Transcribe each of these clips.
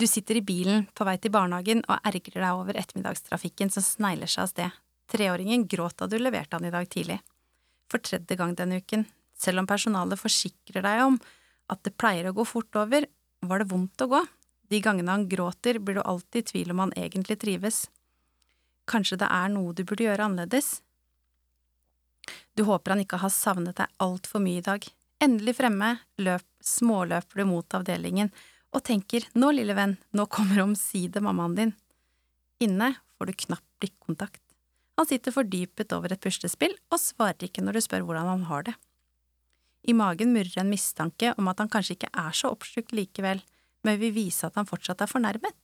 Du sitter i bilen på vei til barnehagen og ergrer deg over ettermiddagstrafikken som snegler seg av sted. Treåringen gråt da du leverte han i dag tidlig. For tredje gang denne uken, selv om personalet forsikrer deg om at det pleier å gå fort over, var det vondt å gå. De gangene han gråter, blir du alltid i tvil om han egentlig trives. Kanskje det er noe du burde gjøre annerledes? Du håper han ikke har savnet deg altfor mye i dag. Endelig fremme, løp, småløper du mot avdelingen og tenker nå, lille venn, nå kommer omsider mammaen din. Inne får du knapp blikkontakt. Han sitter fordypet over et puslespill og svarer ikke når du spør hvordan han har det. I magen murrer en mistanke om at han kanskje ikke er så oppslukt likevel, men vil vise at han fortsatt er fornærmet.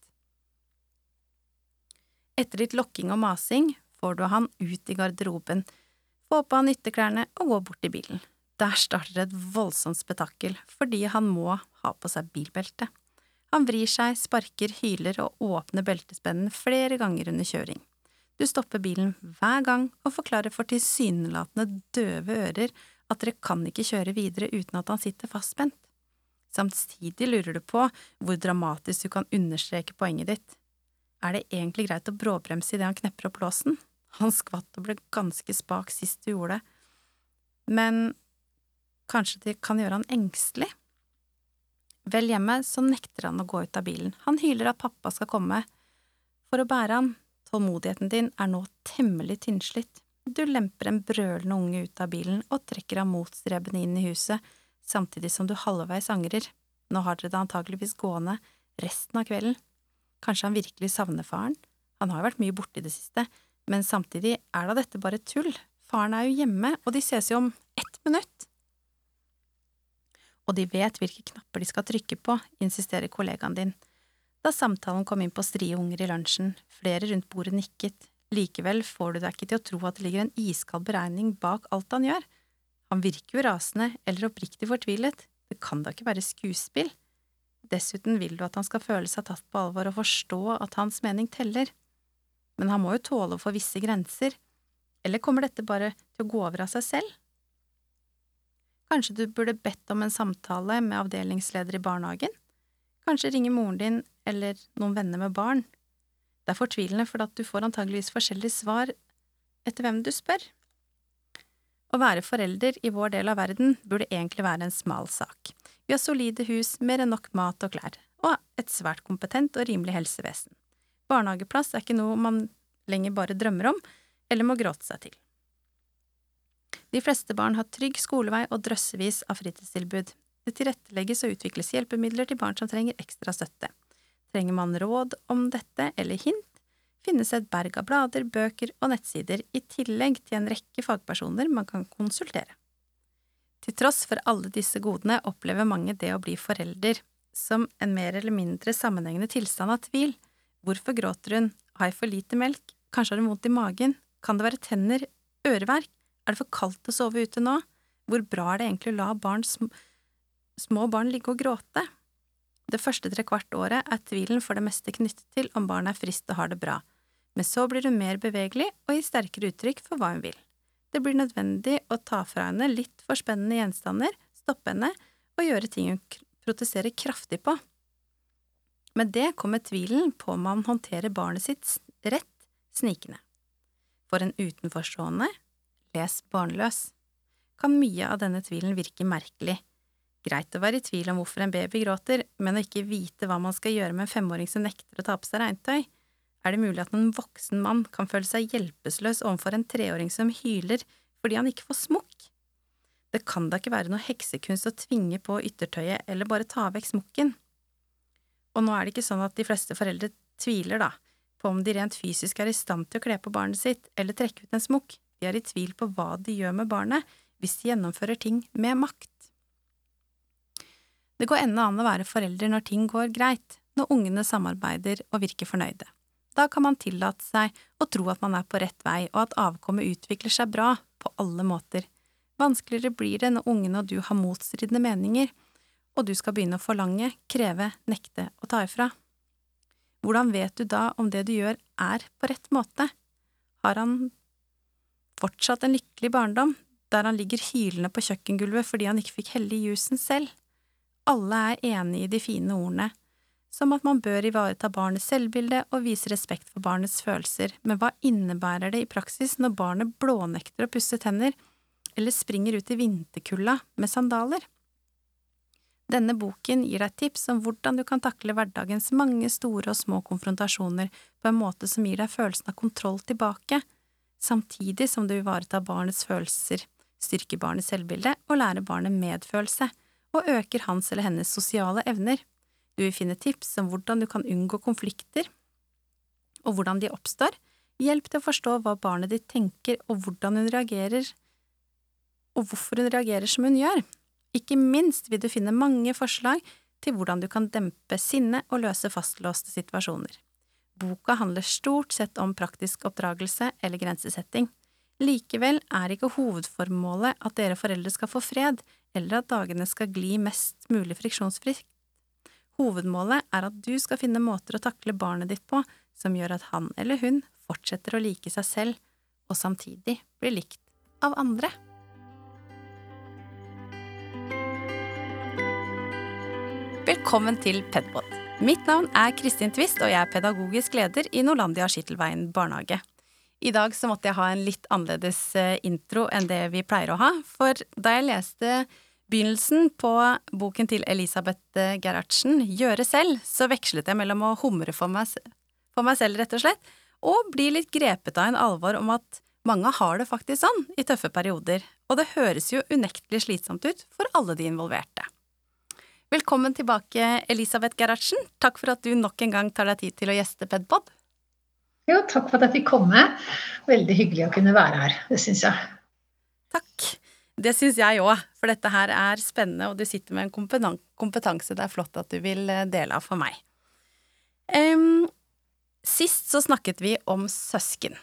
Etter litt lokking og masing får du han ut i garderoben, få på han ytterklærne og gå bort til bilen. Der starter et voldsomt spetakkel fordi han må ha på seg bilbelte. Han vrir seg, sparker, hyler og åpner beltespennen flere ganger under kjøring. Du stopper bilen hver gang og forklarer for tilsynelatende døve ører at dere kan ikke kjøre videre uten at han sitter fastspent. Samtidig lurer du på hvor dramatisk du kan understreke poenget ditt. Er det egentlig greit å bråbremse idet han knepper opp låsen? Han skvatt og ble ganske spak sist du gjorde det. Men Kanskje det kan gjøre han engstelig? Vel hjemme så nekter han å gå ut av bilen. Han hyler at pappa skal komme for å bære han. Tålmodigheten din er nå temmelig tynnslitt. Du lemper en brølende unge ut av bilen og trekker ham motstrebende inn i huset, samtidig som du halvveis angrer. Nå har dere det antageligvis gående resten av kvelden. Kanskje han virkelig savner faren? Han har jo vært mye borte i det siste, men samtidig er da dette bare tull. Faren er jo hjemme, og de ses jo om ett minutt og de vet hvilke knapper de skal trykke på, insisterer kollegaen din. Da samtalen kom inn på strie unger i lunsjen, flere rundt bordet nikket, likevel får du deg ikke til å tro at det ligger en iskald beregning bak alt han gjør. Han virker jo rasende eller oppriktig fortvilet, det kan da ikke være skuespill. Dessuten vil du at han skal føle seg tatt på alvor og forstå at hans mening teller. Men han må jo tåle å få visse grenser, eller kommer dette bare til å gå over av seg selv? Kanskje du burde bedt om en samtale med avdelingsleder i barnehagen? Kanskje ringe moren din eller noen venner med barn? Det er fortvilende for at du får antageligvis forskjellige svar etter hvem du spør. Å være forelder i vår del av verden burde egentlig være en smal sak. Vi har solide hus, mer enn nok mat og klær, og et svært kompetent og rimelig helsevesen. Barnehageplass er ikke noe man lenger bare drømmer om, eller må gråte seg til. De fleste barn har trygg skolevei og drøssevis av fritidstilbud. Det tilrettelegges og utvikles hjelpemidler til barn som trenger ekstra støtte. Trenger man råd om dette eller hint, finnes et berg av blader, bøker og nettsider, i tillegg til en rekke fagpersoner man kan konsultere. Til tross for alle disse godene opplever mange det å bli forelder som en mer eller mindre sammenhengende tilstand av tvil. Hvorfor gråter hun? Har jeg for lite melk? Kanskje har hun vondt i magen? Kan det være tenner? Øreverk? Er det for kaldt å sove ute nå? Hvor bra er det egentlig å la barn, små barn ligge og gråte? Det første trekvart året er tvilen for det meste knyttet til om barnet er friskt og har det bra, men så blir hun mer bevegelig og gir sterkere uttrykk for hva hun vil. Det blir nødvendig å ta fra henne litt for spennende gjenstander, stoppe henne og gjøre ting hun protesterer kraftig på. Med det kommer tvilen på om man håndterer barnet sitt rett snikende. For en utenforstående les barnløs, kan mye av denne tvilen virke merkelig. Greit å være i tvil om hvorfor en baby gråter, men å ikke vite hva man skal gjøre med en femåring som nekter å ta på seg regntøy, er det mulig at en voksen mann kan føle seg hjelpeløs overfor en treåring som hyler fordi han ikke får smokk? Det kan da ikke være noe heksekunst å tvinge på yttertøyet eller bare ta vekk smokken. Og nå er det ikke sånn at de fleste foreldre tviler, da, på om de rent fysisk er i stand til å kle på barnet sitt eller trekke ut en smokk de er i tvil på hva de gjør med barnet hvis de gjennomfører ting med makt. Det går enda an å være forelder når ting går greit, når ungene samarbeider og virker fornøyde. Da kan man tillate seg å tro at man er på rett vei, og at avkommet utvikler seg bra på alle måter. Vanskeligere blir det når ungene og du har motstridende meninger, og du skal begynne å forlange, kreve, nekte og ta ifra. Hvordan vet du da om det du gjør er på rett måte? Har han fortsatt en lykkelig barndom, der han ligger hylende på kjøkkengulvet fordi han ikke fikk helle i jusen selv. Alle er enige i de fine ordene, som at man bør ivareta barnets selvbilde og vise respekt for barnets følelser, men hva innebærer det i praksis når barnet blånekter å pusse tenner eller springer ut i vinterkulda med sandaler? Denne boken gir deg tips om hvordan du kan takle hverdagens mange store og små konfrontasjoner på en måte som gir deg følelsen av kontroll tilbake, samtidig som du ivaretar barnets følelser, styrker barnets selvbilde og lærer barnet medfølelse, og øker hans eller hennes sosiale evner. Du vil finne tips om hvordan du kan unngå konflikter, og hvordan de oppstår, hjelp til å forstå hva barnet ditt tenker og hvordan hun reagerer, og hvorfor hun reagerer som hun gjør. Ikke minst vil du finne mange forslag til hvordan du kan dempe sinne og løse fastlåste situasjoner. Boka handler stort sett om praktisk oppdragelse eller grensesetting. Likevel er ikke hovedformålet at dere foreldre skal få fred, eller at dagene skal gli mest mulig friksjonsfritt Hovedmålet er at du skal finne måter å takle barnet ditt på som gjør at han eller hun fortsetter å like seg selv, og samtidig blir likt av andre. Velkommen til Pedpod. Mitt navn er Kristin Twist, og jeg er pedagogisk leder i Norlandia Skittelveien barnehage. I dag så måtte jeg ha en litt annerledes eh, intro enn det vi pleier å ha, for da jeg leste begynnelsen på boken til Elisabeth eh, Gerhardsen, Gjøre selv, så vekslet jeg mellom å humre for meg, for meg selv, rett og slett, og bli litt grepet av en alvor om at mange har det faktisk sånn i tøffe perioder, og det høres jo unektelig slitsomt ut for alle de involverte. Velkommen tilbake, Elisabeth Gerhardsen. Takk for at du nok en gang tar deg tid til å gjeste Pedpod. Jo, takk for at jeg fikk komme. Veldig hyggelig å kunne være her, det syns jeg. Takk. Det syns jeg òg, for dette her er spennende, og du sitter med en kompetanse det er flott at du vil eh, dele av for meg. Um, sist så snakket vi om søsken,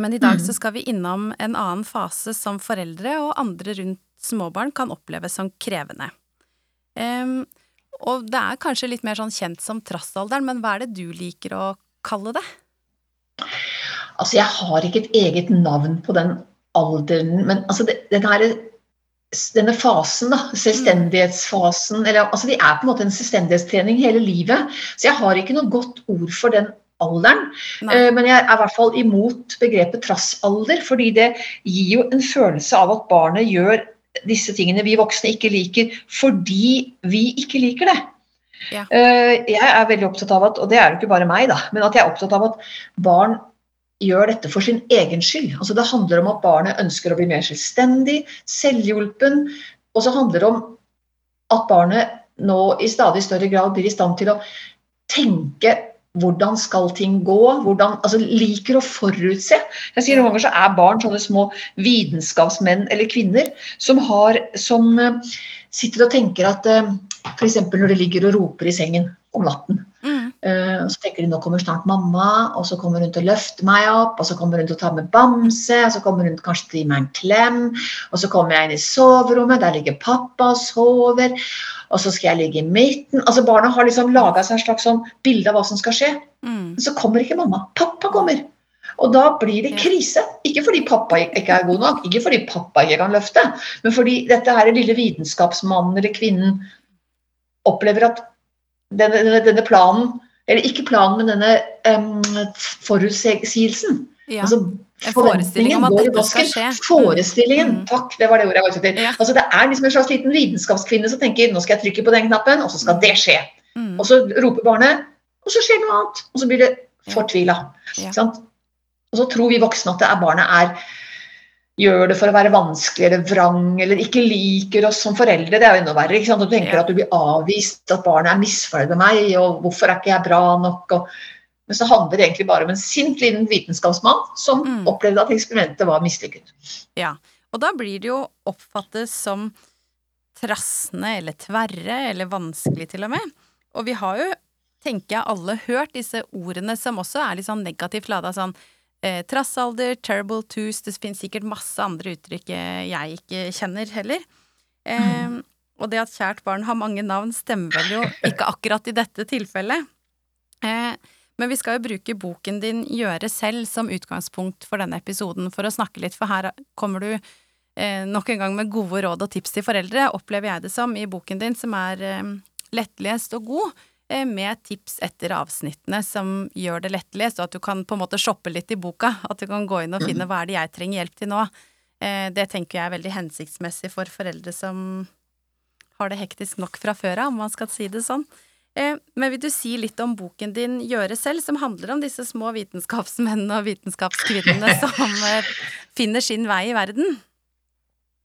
men i dag mm. så skal vi innom en annen fase som foreldre og andre rundt småbarn kan oppleve som krevende. Um, og det er kanskje litt mer sånn kjent som trassalderen, men hva er det du liker å kalle det? Altså, jeg har ikke et eget navn på den alderen Men altså, det, den her, denne fasen, da, selvstendighetsfasen eller, altså Vi er på en måte en selvstendighetstrening hele livet. Så jeg har ikke noe godt ord for den alderen. Uh, men jeg er i hvert fall imot begrepet trassalder, fordi det gir jo en følelse av at barnet gjør disse tingene vi voksne ikke liker, fordi vi ikke liker det. Ja. Uh, jeg er veldig opptatt av at, og det er jo ikke bare meg, da, men at jeg er opptatt av at barn gjør dette for sin egen skyld. Altså det handler om at barnet ønsker å bli mer selvstendig, selvhjulpen. Og så handler det om at barnet nå i stadig større grad blir i stand til å tenke hvordan skal ting gå? Hvordan, altså Liker å forutse. Jeg sier Noen ganger så er barn sånne små vitenskapsmenn eller -kvinner som, har, som uh, sitter og tenker at eh, f.eks. når de ligger og roper i sengen om natten, Uh, så tenker de nå kommer snart mamma, og så kommer hun til å løfte meg opp, og så kommer hun til å ta med bamse, og så kommer hun kanskje til å gi meg en klem, og så kommer jeg inn i soverommet, der ligger pappa og sover, og så skal jeg ligge i midten. Altså Barna har liksom laga seg et slags sånn bilde av hva som skal skje. Mm. Så kommer ikke mamma. Pappa kommer. Og da blir det krise. Ikke fordi pappa ikke er god nok, ikke fordi pappa ikke kan løfte, men fordi dette her lille vitenskapsmannen eller -kvinnen opplever at denne, denne planen eller ikke planen, men denne um, forutsigelsen. Ja. Altså, Forestillingen dette skal skje. Forestillingen, mm. takk, det var det ordet jeg var ute etter. Ja. Altså, det er liksom en slags liten vitenskapskvinne som tenker nå skal jeg trykke på den knappen, og så skal det skje. Mm. Og så roper barnet, og så skjer noe annet. Og så blir det fortvila. Ja. Og så tror vi voksne at det er barnet er gjør det for å være vanskelig eller vrang eller ikke liker oss som foreldre. Det er jo enda verre. ikke sant? Du tenker ja. at du blir avvist, at barnet er misfornøyd med meg, og hvorfor er ikke jeg bra nok? Og... men så handler det egentlig bare om en sint liten vitenskapsmann som mm. opplevde at eksperimentet var mislykket. Ja, og da blir det jo oppfattet som trassende eller tverre eller vanskelig til og med. Og vi har jo, tenker jeg, alle hørt disse ordene som også er litt sånn negativt lada. sånn eh, trassalder, terrible twos, det finnes sikkert masse andre uttrykk eh, jeg ikke kjenner heller. Eh, mm. Og det at kjært barn har mange navn, stemmer vel jo ikke akkurat i dette tilfellet. Eh, men vi skal jo bruke boken din Gjøre selv som utgangspunkt for denne episoden for å snakke litt, for her kommer du eh, nok en gang med gode råd og tips til foreldre, opplever jeg det som, i boken din, som er eh, lettlest og god. Eh, med tips etter avsnittene som gjør det lettlest, og at du kan på en måte shoppe litt i boka. At du kan gå inn og finne hva er det jeg trenger hjelp til nå. Eh, det tenker jeg er veldig hensiktsmessig for foreldre som har det hektisk nok fra før av, om man skal si det sånn. Eh, men vil du si litt om boken din Gjøre selv, som handler om disse små vitenskapsmennene og vitenskapskvinnene som finner sin vei i verden?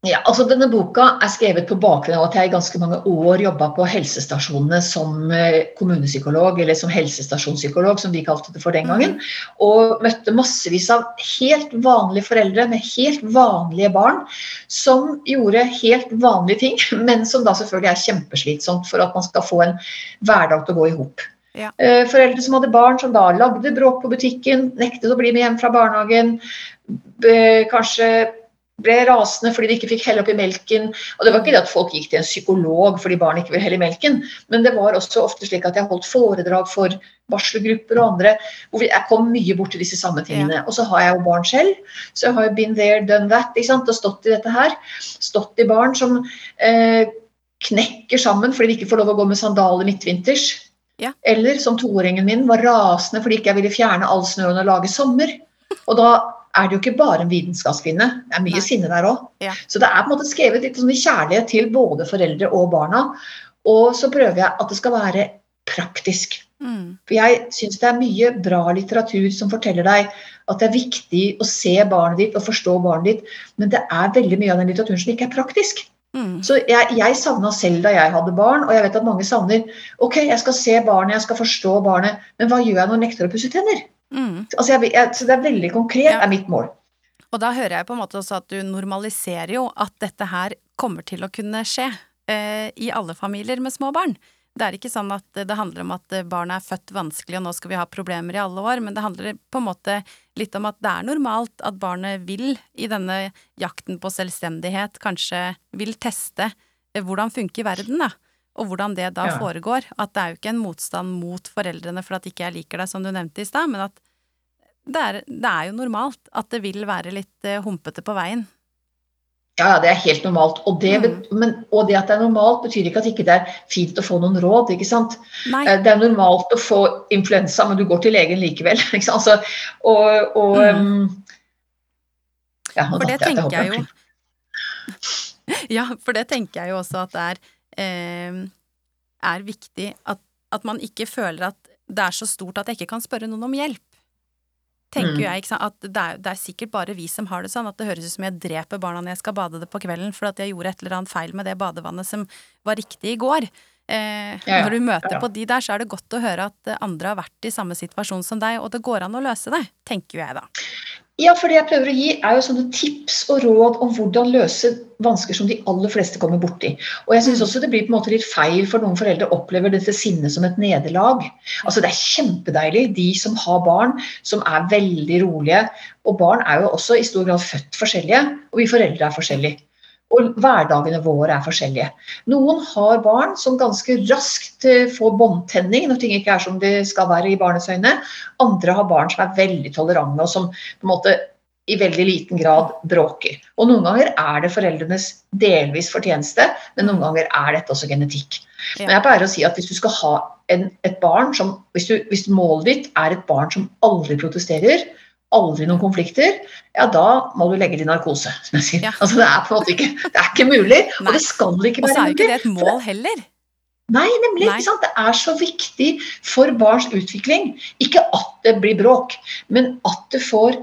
Ja, altså Denne boka er skrevet på bakgrunn av at jeg i ganske mange år jobba på helsestasjonene som eh, kommunepsykolog, eller som helsestasjonspsykolog, som vi kalte det for den gangen. Mm. Og møtte massevis av helt vanlige foreldre med helt vanlige barn som gjorde helt vanlige ting, men som da selvfølgelig er kjempeslitsomt for at man skal få en hverdag til å gå i hop. Ja. Eh, foreldre som hadde barn som da lagde bråk på butikken, nektet å bli med hjem fra barnehagen, kanskje ble rasende fordi de ikke fikk helle oppi melken. Og det var ikke det at folk gikk til en psykolog fordi barn ikke ville helle i melken, men det var også ofte slik at jeg holdt foredrag for barselgrupper og andre hvor jeg kom mye bort til disse samme tingene. Og så har jeg jo barn selv, så jeg har jo been there, done that, ikke sant? og stått i dette her. Stått i barn som eh, knekker sammen fordi de ikke får lov å gå med sandaler midtvinters. Ja. Eller som toåringen min var rasende fordi ikke jeg ville fjerne all snøen og lage sommer. Og da er det jo ikke bare en vitenskapskvinne. Det er mye Nei. sinne der òg. Ja. Så det er på en måte skrevet litt sånn i kjærlighet til både foreldre og barna. Og så prøver jeg at det skal være praktisk. Mm. For jeg syns det er mye bra litteratur som forteller deg at det er viktig å se barnet ditt og forstå barnet ditt, men det er veldig mye av den litteraturen som ikke er praktisk. Mm. Så jeg, jeg savna selv da jeg hadde barn, og jeg vet at mange savner Ok, jeg skal se barnet, jeg skal forstå barnet, men hva gjør jeg når jeg nekter å pusse tenner? Mm. Altså jeg, jeg, så det er veldig konkret, ja. er mitt mål. Og da hører jeg på en måte også at du normaliserer jo at dette her kommer til å kunne skje eh, i alle familier med små barn. Det er ikke sånn at det handler om at barnet er født vanskelig og nå skal vi ha problemer i alle år, men det handler på en måte litt om at det er normalt at barnet vil, i denne jakten på selvstendighet, kanskje vil teste eh, hvordan funker verden, da og hvordan det da ja. foregår. At det er jo ikke en motstand mot foreldrene for at ikke jeg liker deg, som du nevnte i stad, men at det er, det er, jo normalt at det vil være litt uh, humpete på veien. Ja, det er helt normalt. Og det, mm. men, og det, at det er normalt, betyr ikke at ikke det ikke er fint å få noen råd. ikke sant? Nei. Eh, det er normalt å få influensa, men du går til legen likevel. ikke sant? Altså, og, og mm. um, ja, For det tenker jeg jo Ja, for det tenker jeg jo også at det er eh, er viktig at, at, man ikke føler at det er så stort at jeg ikke kan spørre noen om hjelp. Tenker mm. jeg, ikke sant? At det er, det er, sikkert bare vi som har det sånn, at det høres ut som jeg dreper barna når jeg skal bade det på kvelden for at jeg gjorde et eller annet feil med det badevannet som var riktig i går. Eh, ja, ja. Når du møter ja, på de der, så er det godt å høre at andre har vært i samme situasjon som deg, og det går an å løse det, tenker jeg da. Ja, for det jeg prøver å gi, er jo sånne tips og råd om hvordan løse vansker som de aller fleste kommer borti. Og jeg syns mm. også det blir på en måte litt feil for noen foreldre opplever dette sinnet som et nederlag. Altså Det er kjempedeilig, de som har barn som er veldig rolige. Og barn er jo også i stor grad født forskjellige, og vi foreldre er forskjellige. Og hverdagene våre er forskjellige. Noen har barn som ganske raskt eh, får båndtenning når ting ikke er som det skal være i barnets øyne. Andre har barn som er veldig tolerante og som på en måte i veldig liten grad bråker. Og noen ganger er det foreldrenes delvis fortjeneste, men noen ganger er dette også genetikk. Men jeg pleier å si at hvis du skal ha en, et barn som hvis, du, hvis målet ditt er et barn som aldri protesterer, aldri noen konflikter, ja da må du legge til narkose, som jeg sier. Ja. Altså, det er på en måte ikke, det er ikke mulig, Nei. og det skal ikke være mulig. Og så er jo ikke det et mål heller. Nei, nemlig. Nei. Det er så viktig for barns utvikling. Ikke at det blir bråk, men at det får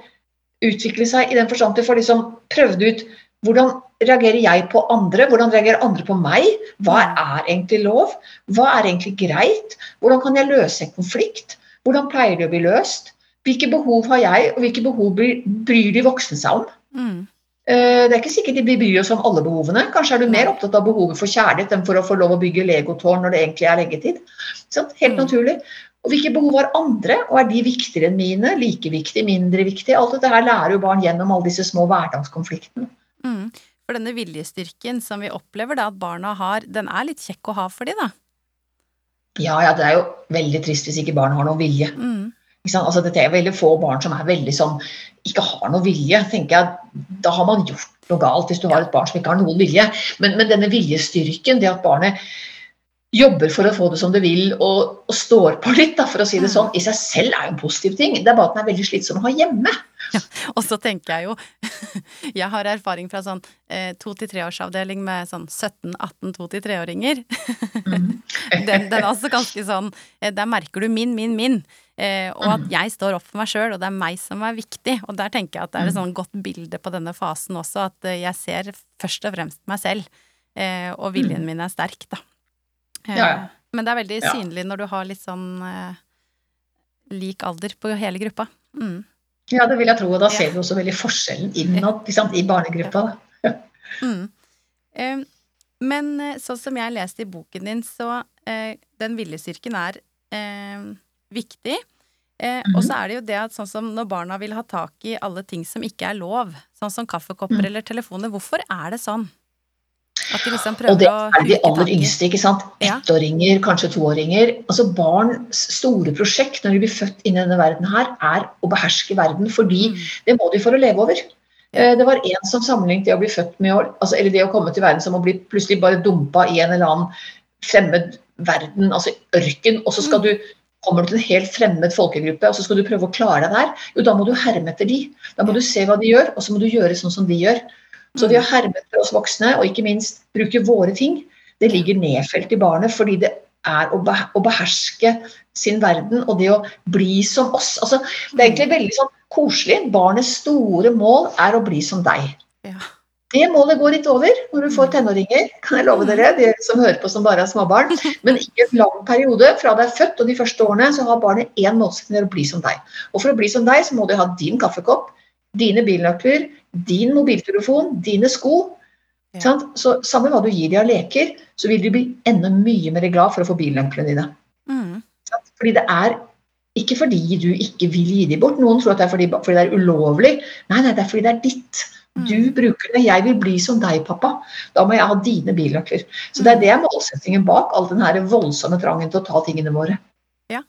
utvikle seg i den forstand du får liksom prøvd ut hvordan reagerer jeg på andre, hvordan reagerer andre på meg? Hva er egentlig lov? Hva er egentlig greit? Hvordan kan jeg løse en konflikt? Hvordan pleier det å bli løst? Hvilke behov har jeg, og hvilke behov bryr de voksne seg om? Mm. Eh, det er ikke sikkert de bryr oss om alle behovene. Kanskje er du mer opptatt av behovet for kjærlighet enn for å få lov å bygge legotårn når det egentlig er leggetid. Helt mm. naturlig. Og hvilke behov har andre, og er de viktigere enn mine? Like viktig, mindre viktig? Alt dette her lærer jo barn gjennom alle disse små hverdagskonfliktene. Mm. For denne viljestyrken som vi opplever da at barna har, den er litt kjekk å ha for dem, da? Ja, ja, det er jo veldig trist hvis ikke barn har noen vilje. Mm. Altså, det er veldig få barn som er veldig sånn, ikke har noe vilje. tenker jeg, Da har man gjort noe galt, hvis du har et barn som ikke har noen vilje. Men, men denne viljestyrken, det at barnet jobber for å få det som du vil og, og står på litt, da, for å si det Mm. sånn, i seg selv er jo en positiv ting. Det er bare at den er veldig slitsom å ha hjemme. Og så tenker jeg jo Jeg har erfaring fra sånn eh, to til treårsavdeling med sånn 17-18 to til treåringer. Mm. Den, den er altså ganske sånn eh, Der merker du min, min, min. Eh, og at jeg står opp for meg sjøl, og det er meg som er viktig. Og der tenker jeg at det er et sånn godt bilde på denne fasen også, at eh, jeg ser først og fremst meg selv. Eh, og viljen min er sterk, da. Ja, ja. Men det er veldig Ja. synlig når du har litt sånn lik alder på hele gruppa. Mm. Ja, det vil jeg tro, og da Ja. ser vi også veldig forskjellen innad i barnegruppa. Da. Mm. Eh, men sånn som jeg leste i boken din, så eh, den viljestyrken er eh, viktig. Eh, Mhm. Og så er det jo det at sånn som når barna vil ha tak i alle ting som ikke er lov, sånn som kaffekopper Mm. eller telefoner, hvorfor er det sånn? At de liksom Og prøver det å er de aller yngste, ikke sant. Ettåringer, kanskje toåringer. Altså Barns store prosjekt når de blir født inn i denne verden her, er å beherske verden, fordi Mm. det må de for å leve over. Eh, Det var en som sammenlignet det å bli født med altså, eller det å komme til verden som å bli plutselig bare dumpa i en eller annen fremmed verden, altså ørken, og så skal Mm. du kommer du til en helt fremmed folkegruppe, og så skal du prøve å klare deg der. Jo, da må du herme etter de. Da må du se hva de gjør, og så må du gjøre sånn som de gjør. Så det å herme etter oss voksne, og ikke minst bruke våre ting, det ligger nedfelt i barnet, fordi det er å, beherske sin verden, og det å bli som oss. Altså, det er egentlig veldig sånn koselig. Barnets store mål er å bli som deg. Ja. Det målet går litt over når du får tenåringer, kan jeg love dere, de som hører på som bare har småbarn. Men ikke en lang periode. Fra det er født og de første årene, så har barnet én målsetting, å bli som deg. Og for å bli som deg, så må du ha din kaffekopp, dine bilnøkler, din mobiltelefon, dine sko. Ja. Sant? Så samme hva du gir de av leker, så vil de bli enda mye mer glad for å få bilnøklene dine. Mm. Fordi det er ikke fordi du ikke vil gi dem bort. Noen tror at det er fordi, fordi det er ulovlig. Nei, nei, det er fordi det er ditt. Du Mm. bruker det. Jeg vil bli som deg, pappa. Da må jeg ha dine billøkker. Så det er det er målsettingen bak all den her voldsomme trangen til å ta tingene våre. Ja.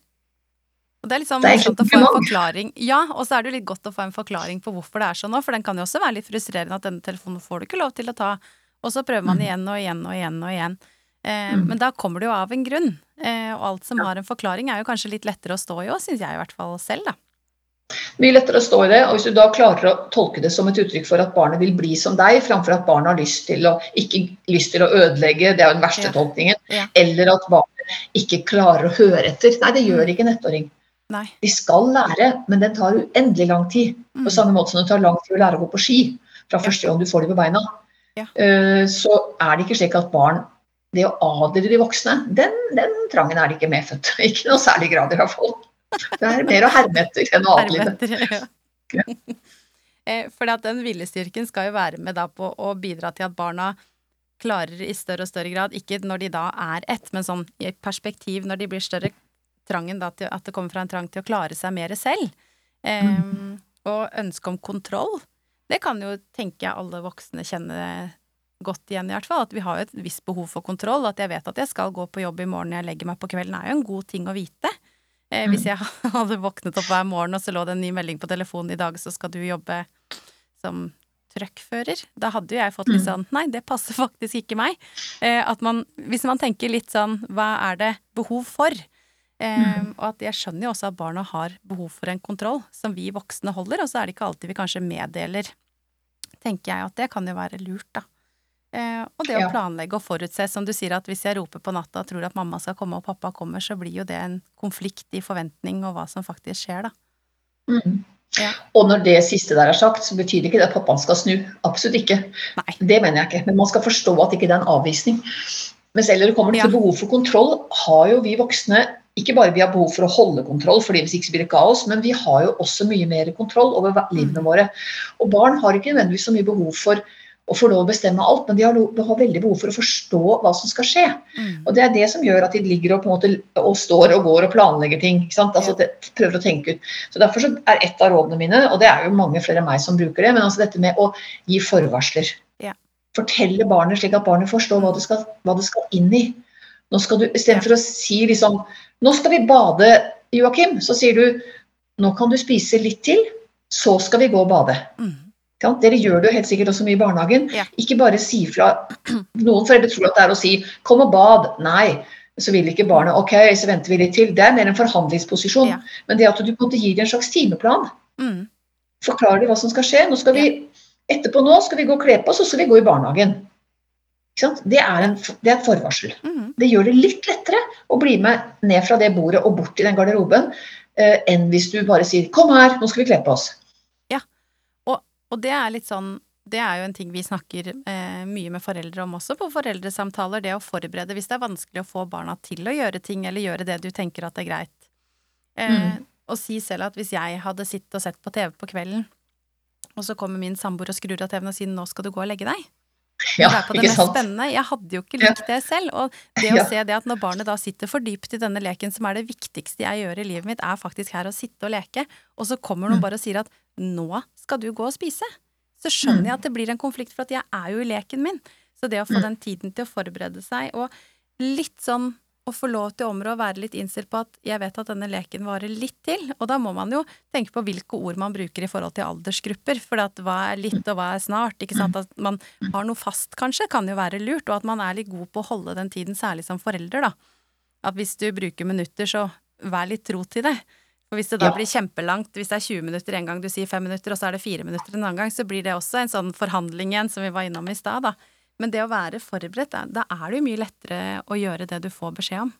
Og det er litt sånn morsomt å få en forklaring. Ja, og så er det jo litt godt å få en forklaring på hvorfor det er sånn òg, for den kan jo også være litt frustrerende at denne telefonen får du ikke lov til å ta, og så prøver man Mm. igjen og igjen og igjen og igjen. Eh, Mm. Men da kommer det jo av en grunn, eh, og alt som har en forklaring er jo kanskje litt lettere å stå i òg, syns jeg i hvert fall selv, da. Mye lettere å stå i det. og Hvis du da klarer å tolke det som et uttrykk for at barnet vil bli som deg, framfor at barnet har lyst til å, ikke lyst til å ødelegge, det er jo den verste Ja. tolkningen, Ja. eller at barnet ikke klarer å høre etter. Nei, det gjør ikke en ettåring. Nei. De skal lære, men den tar uendelig lang tid. Mm. På samme måte som det tar lang tid å lære å gå på ski fra første gang du får dem på beina. Ja. Uh, Så er det ikke slik at barn Det å adlyde de voksne, den, den trangen er de ikke medfødt. Ikke noe særlig grad, i hvert fall. Det er mer å herme etter enn å adlyde. Ja. Eh, For at den viljestyrken skal jo være med da på å bidra til at barna klarer i større og større grad, ikke når de da er ett, men sånn i et perspektiv når de blir større, trangen da til at det kommer fra en trang til å klare seg mer selv. Um. Og ønske om kontroll. Det kan jo, tenke jeg, alle voksne kjenne godt igjen, i hvert fall. At vi har jo et visst behov for kontroll. At jeg vet at jeg skal gå på jobb i morgen når jeg legger meg på kvelden, er jo en god ting å vite. Eh, hvis jeg hadde våknet opp hver morgen, og så lå det en ny melding på telefonen i dag, så skal du jobbe som truckfører. Da hadde jo jeg fått litt sånn Nei, det passer faktisk ikke meg. Eh, at man, hvis man tenker litt sånn Hva er det behov for? Eh, og at jeg skjønner jo også at barna har behov for en kontroll som vi voksne holder, og så er det ikke alltid vi kanskje meddeler. Tenker jeg at det kan jo være lurt, da. Eh, og det å planlegge og forutse, som du sier at hvis jeg roper på natta og tror at mamma skal komme og pappa kommer, så blir jo det en konflikt i forventning og hva som faktisk skjer, da. Mm. Ja. Og når det siste der er sagt, så betyr det ikke det at pappaen skal snu. Absolutt ikke. Nei. Det mener jeg ikke. Men man skal forstå at ikke det er en avvisning. Men selv når det kommer til Ja. behov for kontroll, har jo vi voksne ikke bare vi har behov for å holde kontroll, fordi hvis ikke så blir det kaos, men vi har jo også mye mer kontroll over livene Mm. våre. Og barn har ikke nødvendigvis så mye behov for å får lov å bestemme alt, men de har, de har veldig behov for å forstå hva som skal skje. Mm. Og det er det som gjør at de ligger og, måte, og står og går og planlegger ting. ikke sant? Altså, det, prøver å tenke ut. Så Derfor så er et av rådene mine, og det er jo mange flere enn meg som bruker det, men altså dette med å gi forvarsler. Ja. Fortelle barnet slik at barnet forstår hva det skal, hva det skal inn i. Nå skal du, Istedenfor å si liksom Nå skal vi bade, Joakim. Så sier du nå kan du spise litt til, så skal vi gå og bade. Mm. Dere gjør det jo helt sikkert også mye i barnehagen. Ja. Ikke bare si fra. Noen foreldre tror at det er å si 'kom og bad'. Nei. så vil ikke barnet ok, så venter vi litt til. Det er mer en forhandlingsposisjon. Ja. Men det at du på en måte gir dem en slags timeplan, Mm. forklarer de hva som skal skje. Nå skal vi, Etterpå nå skal vi gå og kle på oss, og så skal vi gå i barnehagen. Det, er en, det er et forvarsel. Mm. Det gjør det litt lettere å bli med ned fra det bordet og bort til den garderoben, eh, enn hvis du bare sier 'kom her, nå skal vi kle på oss'. Og det er litt sånn det er jo en ting vi snakker eh, mye med foreldre om også på foreldresamtaler, det å forberede hvis det er vanskelig å få barna til å gjøre ting, eller gjøre det du tenker at er greit. Eh, Mm. Og si selv at hvis jeg hadde sittet og sett på TV på kvelden, og så kommer min samboer og skrur av TV-en og sier 'nå skal du gå og legge deg', Ja, det er på det mest sant? spennende. Jeg hadde jo ikke likt det selv. Og det å Ja. se det at når barnet da sitter for dypt i denne leken, som er det viktigste jeg gjør i livet mitt, er faktisk her å sitte og leke, og så kommer noen Mm. bare og sier at 'nå skal du gå og spise', så skjønner jeg at det blir en konflikt, for at jeg er jo i leken min. Så det å få Mm. den tiden til å forberede seg, og litt sånn å få lov til å områ og være litt innstilt på at jeg vet at denne leken varer litt til, og da må man jo tenke på hvilke ord man bruker i forhold til aldersgrupper, for at hva er litt og hva er snart, ikke sant, at man har noe fast kanskje, kan jo være lurt, og at man er litt god på å holde den tiden, særlig som forelder, da. At hvis du bruker minutter, så vær litt tro til det. For hvis det da Ja. blir kjempelangt, hvis det er 20 minutter en gang du sier 5 minutter, og så er det 4 minutter en annen gang, så blir det også en sånn forhandling igjen, som vi var innom i stad, da. Men det å være forberedt, da, er det jo mye lettere å gjøre det du får beskjed om.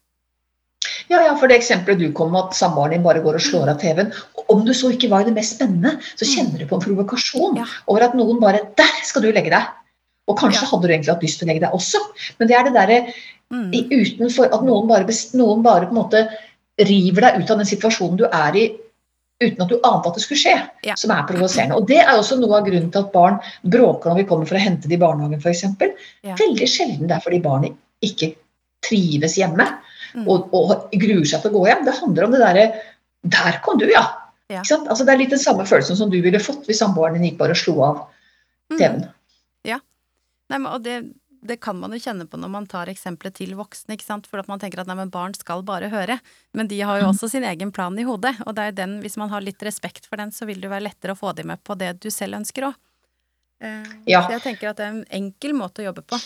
Ja, ja, for det eksempelet du kom med at samboeren din bare går og slår av TV-en. Om du så ikke var i det mest spennende, så kjenner du på en provokasjon Ja. over at noen bare 'Der skal du legge deg!' Og kanskje Ja. hadde du egentlig hatt lyst til å legge deg også, men det er det derre Mm. utenfor at noen bare, noen bare på en måte river deg ut av den situasjonen du er i uten at du ante at det skulle skje, Ja. som er provoserende. Og Det er også noe av grunnen til at barn bråker når vi kommer for å hente dem i barnehagen f.eks. Ja. Veldig sjelden det er fordi barnet ikke trives hjemme Mm. og, og gruer seg til å gå hjem. Det handler om det derre Der kom du, ja! Ja. Altså, det er litt den samme følelsen som du ville fått hvis samboeren din gikk bare og slo av Mm. TV-en. Nei, men, og det, det kan man jo kjenne på når man tar eksempelet til voksne, ikke sant, for at man tenker at nei, men barn skal bare høre. Men de har jo også sin egen plan i hodet, og det er den, hvis man har litt respekt for den, så vil det være lettere å få dem med på det du selv ønsker òg. Ja. Så jeg tenker at det er en enkel måte å jobbe på.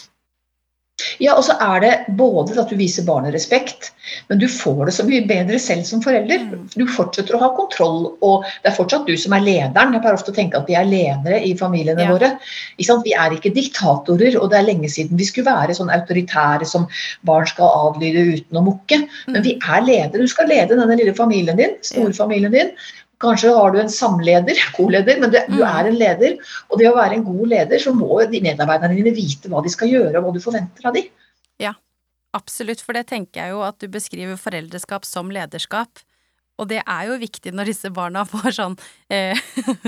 Ja, og så er det både at du viser barnet respekt, men du får det så mye bedre selv som forelder. Mm. Du fortsetter å ha kontroll, og det er fortsatt du som er lederen. Jeg pleier ofte å tenke at vi er ledere i familiene Ja. våre. Vi er ikke diktatorer, og det er lenge siden vi skulle være sånn autoritære som barn skal adlyde uten å mukke. Men Mm. vi er ledere. Du skal lede denne lille familien din, storfamilien din. Kanskje har du en samleder, koleder, men du, du Mm. er en leder. Og det å være en god leder, så må de medarbeiderne dine vite hva de skal gjøre, og hva du forventer av dem. Ja, Absolutt, for det tenker jeg jo at du beskriver foreldreskap som lederskap. Og det er jo viktig når disse barna får sånn eh,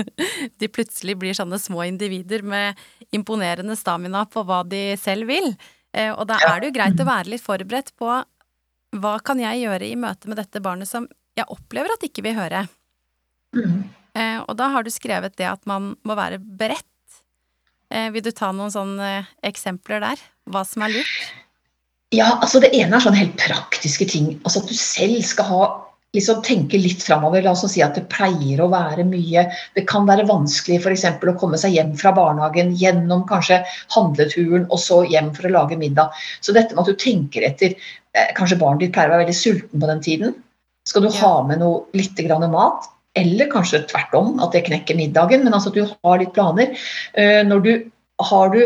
De plutselig blir sånne små individer med imponerende stamina på hva de selv vil. Eh, og da er det jo greit å være litt forberedt på hva kan jeg gjøre i møte med dette barnet som jeg opplever at ikke vil høre. Mm. Eh, og da har du skrevet det at man må være beredt. Eh, vil du ta noen sånne eksempler der? Hva som er lurt? Ja, altså Det ene er sånne helt praktiske ting. Altså At du selv skal ha, liksom tenke litt framover. La oss si at det pleier å være mye Det kan være vanskelig f.eks. å komme seg hjem fra barnehagen gjennom kanskje handleturen og så hjem for å lage middag. Så dette med at du tenker etter eh, Kanskje barnet ditt pleier å være veldig sulten på den tiden. Skal du Ja. ha med noe litt grann mat? Eller kanskje tvert om, at det knekker middagen. Men altså at du har litt planer. Eh, når du har du,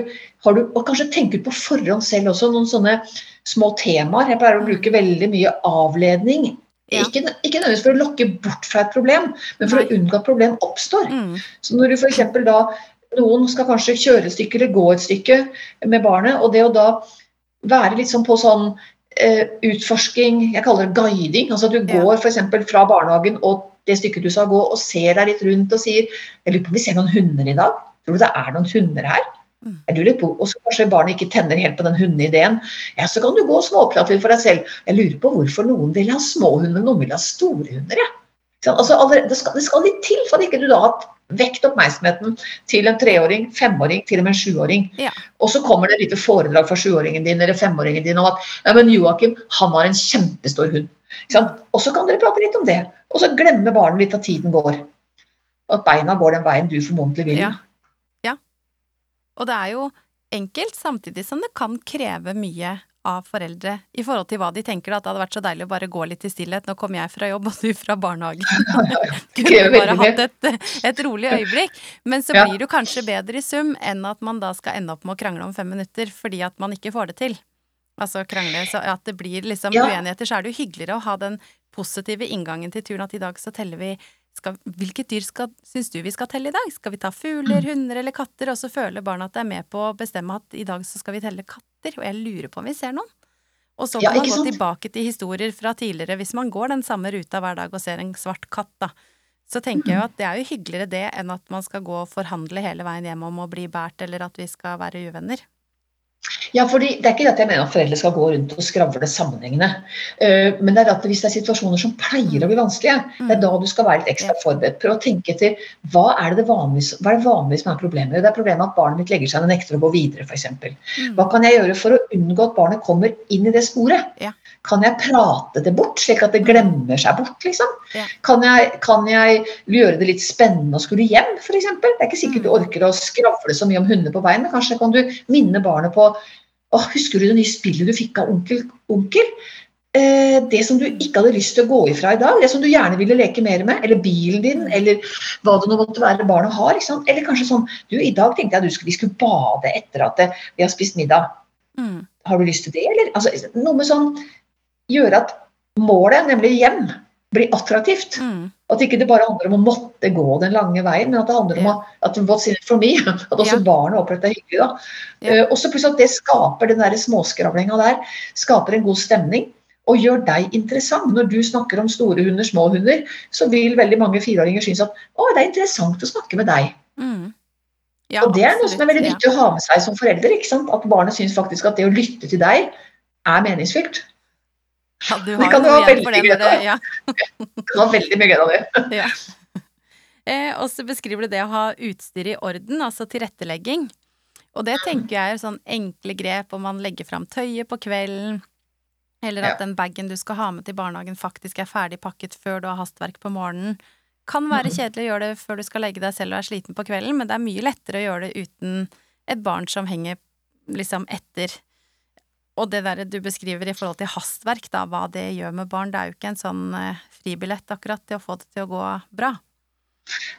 har du, og kanskje tenke ut på forhånd selv også noen sånne små temaer. Jeg pleier å bruke veldig mye avledning. Ja. Ikke, ikke nødvendigvis for å lokke bort fra et problem, men for Nei. å unngå at problem oppstår. Mm. Så når du f.eks. da Noen skal kanskje kjøre et stykke eller gå et stykke med barnet, og det å da være litt sånn på sånn eh, utforsking, jeg kaller det guiding. altså at Du Ja. går f.eks. fra barnehagen og det stykket du skal gå, og ser deg litt rundt og sier Jeg lurer på om vi ser noen hunder i dag? Tror du det er noen hunder her? Mm. Jeg lurer på, Og så kanskje barnet ikke tenner helt på den hundeideen. Ja, så kan du gå og småprate litt for deg selv. Jeg lurer på hvorfor noen vil ha små hunder, noen vil ha store hunder. Ja. Altså, det, skal, det skal litt til for at ikke du da har vekt oppmerksomheten til en treåring, femåring, til og med en sjuåring. Ja. Og så kommer det et lite foredrag fra sjuåringen din eller femåringen din om at ja, men Joakim han har en kjempestor hund. Og så kan dere prate litt om det. Og så glemmer barnet litt at tiden går. At beina går den veien du formodentlig vil. Ja. ja. Og det er jo enkelt, samtidig som det kan kreve mye av foreldre i forhold til hva de tenker, at det hadde vært så deilig å bare gå litt i stillhet. Nå kommer jeg fra jobb, og du fra barnehagen. Kunne bare hatt et, et, rolig øyeblikk. Men så blir jo kanskje bedre i sum enn at man da skal ende opp med å krangle om fem minutter fordi at man ikke får det til. Altså krangle, så at det blir liksom ja. uenigheter, så er det jo hyggeligere å ha den positive inngangen til turen at i dag så teller vi skal, Hvilket dyr skal, syns du vi skal telle i dag? Skal vi ta fugler, mm. hunder eller katter? Og så føler barna at det er med på å bestemme at i dag så skal vi telle katter, og jeg lurer på om vi ser noen. Og så kan ja, man gå tilbake til historier fra tidligere, hvis man går den samme ruta hver dag og ser en svart katt, da. Så tenker jeg jo at det er jo hyggeligere det enn at man skal gå og forhandle hele veien hjem om å bli båret, eller at vi skal være uvenner. Ja, fordi Det er ikke at jeg mener at foreldre skal gå rundt og skravle sammenhengende. Uh, men det er at hvis det er situasjoner som pleier å bli vanskelige, det er da du skal være litt ekstra forberedt. Prøv å tenke etter hva er det, vanlige, hva er det vanlige som er problemet. Det er problemet at barnet mitt legger seg og nekter å gå videre, f.eks. Mm. Hva kan jeg gjøre for å unngå at barnet kommer inn i det sporet? Kan jeg prate det bort, slik at det glemmer seg bort? liksom? Ja. Kan, jeg, kan, jeg, gjøre det litt spennende å skulle hjem, f.eks.? Det er ikke sikkert du mm. orker å skravle så mye om hunder på veien, men kanskje kan du minne barnet på å, Husker du det nye spillet du fikk av onkel? onkel? Eh, det som du ikke hadde lyst til å gå ifra i dag, det som du gjerne ville leke mer med, eller bilen din, mm. eller hva det nå måtte være barnet har. Eller kanskje sånn Du, i dag tenkte jeg at vi skulle bade etter at vi har spist middag. Mm. Har du lyst til det, eller? Altså, noe med sånn gjøre at målet, nemlig hjem, blir attraktivt. Mm. At ikke det bare handler om å måtte gå den lange veien, men at det handler om yeah. at, in it for me, at også ja. barnet opplever det hyggelig. da. Yeah. Uh, også plutselig at det skaper den der småskravlinga der, skaper en god stemning. Og gjør deg interessant. Når du snakker om store hunder, små hunder, så vil veldig mange fireåringer synes at å, det er interessant å snakke med deg. Mm. Ja, og det er noe som er veldig viktig å ha med seg som forelder. ikke sant? At barnet syns faktisk at det å lytte til deg er meningsfylt. Ja, du har det kan du ha veldig mye glede av. ja. kan ha veldig mye glede av det. Ja. Eh, og så beskriver du det å ha utstyr i orden, altså tilrettelegging. Og det tenker jeg er sånn enkle grep om man legger fram tøyet på kvelden, eller at ja. den bagen du skal ha med til barnehagen faktisk er ferdig pakket før du har hastverk på morgenen. Kan være mm. kjedelig å gjøre det før du skal legge deg selv og er sliten på kvelden, men det er mye lettere å gjøre det uten et barn som henger liksom etter og det der du beskriver i forhold til hastverk, da, hva det gjør med barn, det er jo ikke en sånn eh, fribillett akkurat til å få det til å gå bra.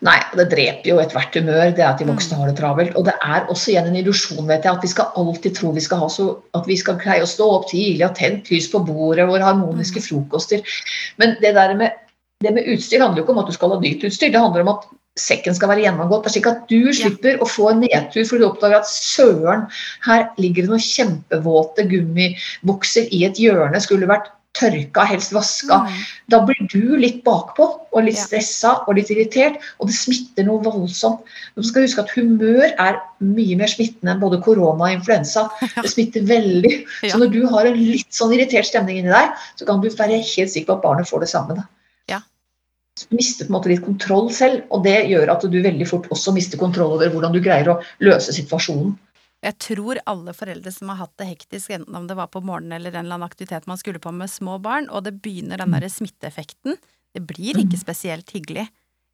Nei, det dreper jo ethvert humør, det at de voksne mm. har det travelt. Og det er også igjen en illusjon, vet jeg, at vi skal alltid tro vi skal ha så At vi skal greie å stå opp tidlig og tent lys på bordet, våre harmoniske mm. frokoster. Men det der med, det med utstyr handler jo ikke om at du skal ha dyrt utstyr, det handler om at sekken skal være gjennomgått. slik at du slipper å få en nedtur fordi du oppdager at søren, her ligger det noen kjempevåte gummibukser i et hjørne. Skulle vært tørka, helst vaska. Mm. Da blir du litt bakpå og litt stressa og litt irritert, og det smitter noe voldsomt. Du skal huske at humør er mye mer smittende enn både korona og influensa. Det smitter veldig. Så når du har en litt sånn irritert stemning inni deg, så kan du være helt sikker på at barnet får det samme. Da mister på en måte litt kontroll selv, og det gjør at du veldig fort også mister kontroll over hvordan du greier å løse situasjonen. Jeg tror alle foreldre som har hatt det hektisk, enten om det var på morgenen eller en eller annen aktivitet man skulle på med små barn, og det begynner den derre smitteeffekten, det blir ikke spesielt hyggelig.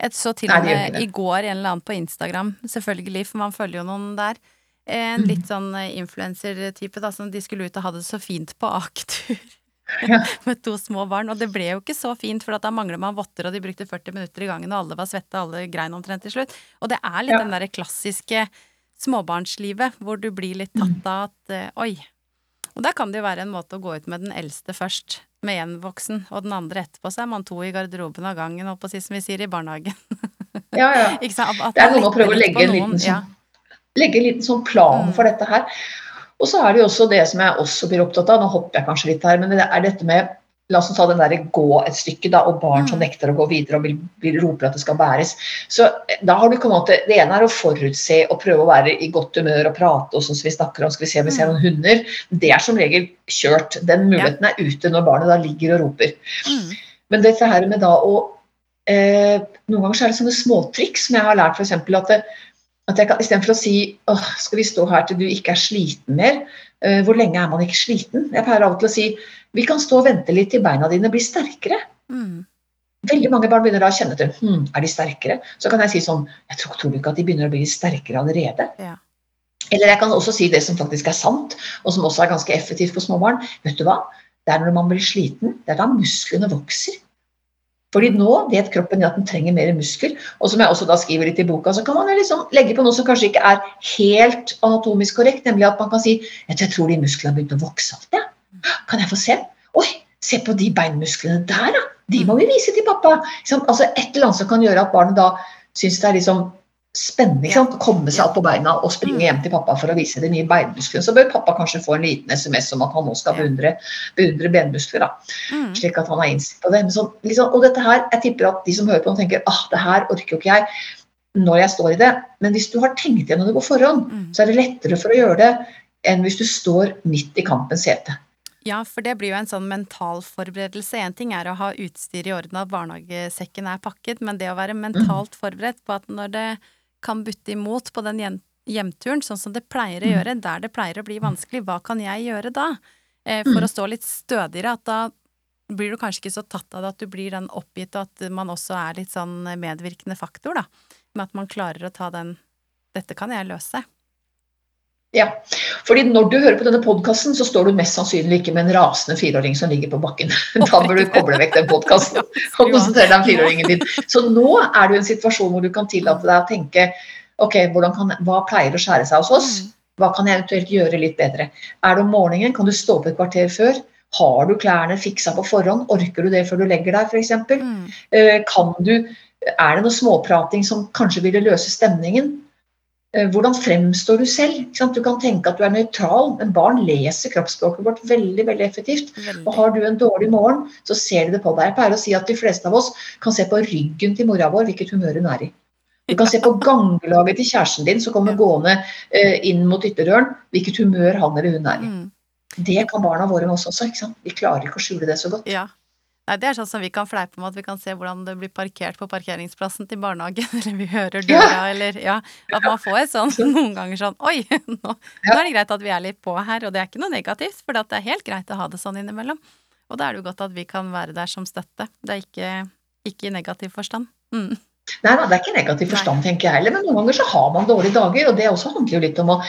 Jeg så til og med i går en eller annen på Instagram, selvfølgelig, for man følger jo noen der, en litt sånn influensertype, da, som de skulle ut og ha det så fint på aketur. med to små barn. Og det ble jo ikke så fint, for da mangler man votter, og de brukte 40 minutter i gangen, og alle var svette, alle grein omtrent til slutt. Og det er litt ja. den derre klassiske småbarnslivet hvor du blir litt tatt av at uh, oi. Og der kan det jo være en måte å gå ut med den eldste først, med én voksen, og den andre etterpå, så er man to i garderoben av gangen, holdt på å si som vi sier i barnehagen. ja, ja. det er noe med å prøve å legge en liten sånn, ja. legge en liten sånn plan mm. for dette her. Og så er det jo også det som jeg også blir opptatt av, nå hopper jeg kanskje litt her, men det er dette med La oss ta den der gå et stykke, da, og barn som mm. nekter å gå videre og vil, vil roper at det skal bæres. Så eh, da har du på en måte, Det ene er å forutse og prøve å være i godt humør og prate, og sånn som vi snakker om, skal vi se om vi ser mm. noen hunder. Det er som regel kjørt. Den muligheten er ute når barnet da ligger og roper. Mm. Men dette her med da å eh, Noen ganger så er det sånne småtriks som jeg har lært, f.eks. at det, at jeg kan, Istedenfor å si åh, skal vi stå her til du ikke er sliten mer, uh, hvor lenge er man ikke sliten? Jeg pleier av og til å si vi kan stå og vente litt til beina dine blir sterkere. Mm. Veldig mange barn begynner da å kjenne til hm, er de sterkere. Så kan jeg si sånn jeg tror, tror du ikke at de begynner å bli sterkere allerede? Ja. Eller jeg kan også si det som faktisk er sant, og som også er ganske effektivt på småbarn. Vet du hva? Det er når man blir sliten, det er da musklene vokser. Fordi nå vet kroppen at den trenger mer muskler. Og som jeg også da skriver litt i boka, så kan man liksom legge på noe som kanskje ikke er helt anatomisk korrekt, nemlig at man kan si jeg tror de musklene har begynt å vokse alt, jeg. Ja. Kan jeg få se? Oi, se på de beinmusklene der, da! De må vi vise til pappa! Altså Et eller annet som kan gjøre at barnet da syns det er liksom spennende sant? å komme seg opp på beina og springe hjem til pappa for å vise de nye beinmusklene. Så bør pappa kanskje få en liten SMS om at han nå skal beundre, beundre benmuskler. da, mm. Slik at han er innstilt på det. Så, liksom, og dette her, Jeg tipper at de som hører på, tenker ah, det her orker jo ikke jeg når jeg står i det. Men hvis du har tenkt gjennom det på forhånd, mm. så er det lettere for å gjøre det enn hvis du står midt i kampens hete. Ja, for det blir jo en sånn mental forberedelse. Én ting er å ha utstyr i orden, at barnehagesekken er pakket, men det å være mentalt forberedt på at når det kan butte imot på den hjemturen, sånn som det pleier å mm. gjøre, der det pleier å bli vanskelig, hva kan jeg gjøre da? Eh, for å mm. stå litt stødigere, at da blir du kanskje ikke så tatt av det at du blir den oppgitt, og at man også er litt sånn medvirkende faktor, da. Med at man klarer å ta den 'dette kan jeg løse'. Ja, fordi når du hører på denne podkasten, så står du mest sannsynlig ikke med en rasende fireåring som ligger på bakken. Da bør du koble vekk den podkasten og konsentrere deg om fireåringen din. Så nå er du i en situasjon hvor du kan tillate deg å tenke ok, kan, hva pleier å skjære seg hos oss? Mm. Hva kan jeg eventuelt gjøre litt bedre? Er det om morgenen? Kan du stå opp et kvarter før? Har du klærne fiksa på forhånd? Orker du det før du legger deg, f.eks.? Mm. Eh, kan du Er det noe småprating som kanskje ville løse stemningen? Eh, hvordan fremstår du selv? Du kan tenke at du er nøytral, men barn leser kroppsspråket vårt veldig veldig effektivt. Veldig. Og Har du en dårlig morgen, så ser de det på deg. Jeg pleier å si at de fleste av oss kan se på ryggen til mora vår hvilket humør hun er i. Du kan se på ganglaget til kjæresten din som kommer gående eh, inn mot ytterdøren, hvilket humør han eller hun er i. Mm. Det kan barna våre også. ikke sant? Vi klarer ikke å skjule det så godt. Ja, Nei, det er sånn som vi kan fleipe med at vi kan se hvordan det blir parkert på parkeringsplassen til barnehagen, eller vi hører døra, ja. eller ja At man får et sånn noen ganger sånn Oi, nå, nå, er det greit at vi er litt på her, og det er ikke noe negativt, for det er helt greit å ha det sånn innimellom. Og da er det jo godt at vi kan være der som støtte. Det er ikke, ikke i negativ forstand. Mm. Nei nei, det er ikke negativ forstand, tenker jeg heller, men noen ganger så har man dårlige dager, og det også handler jo litt om å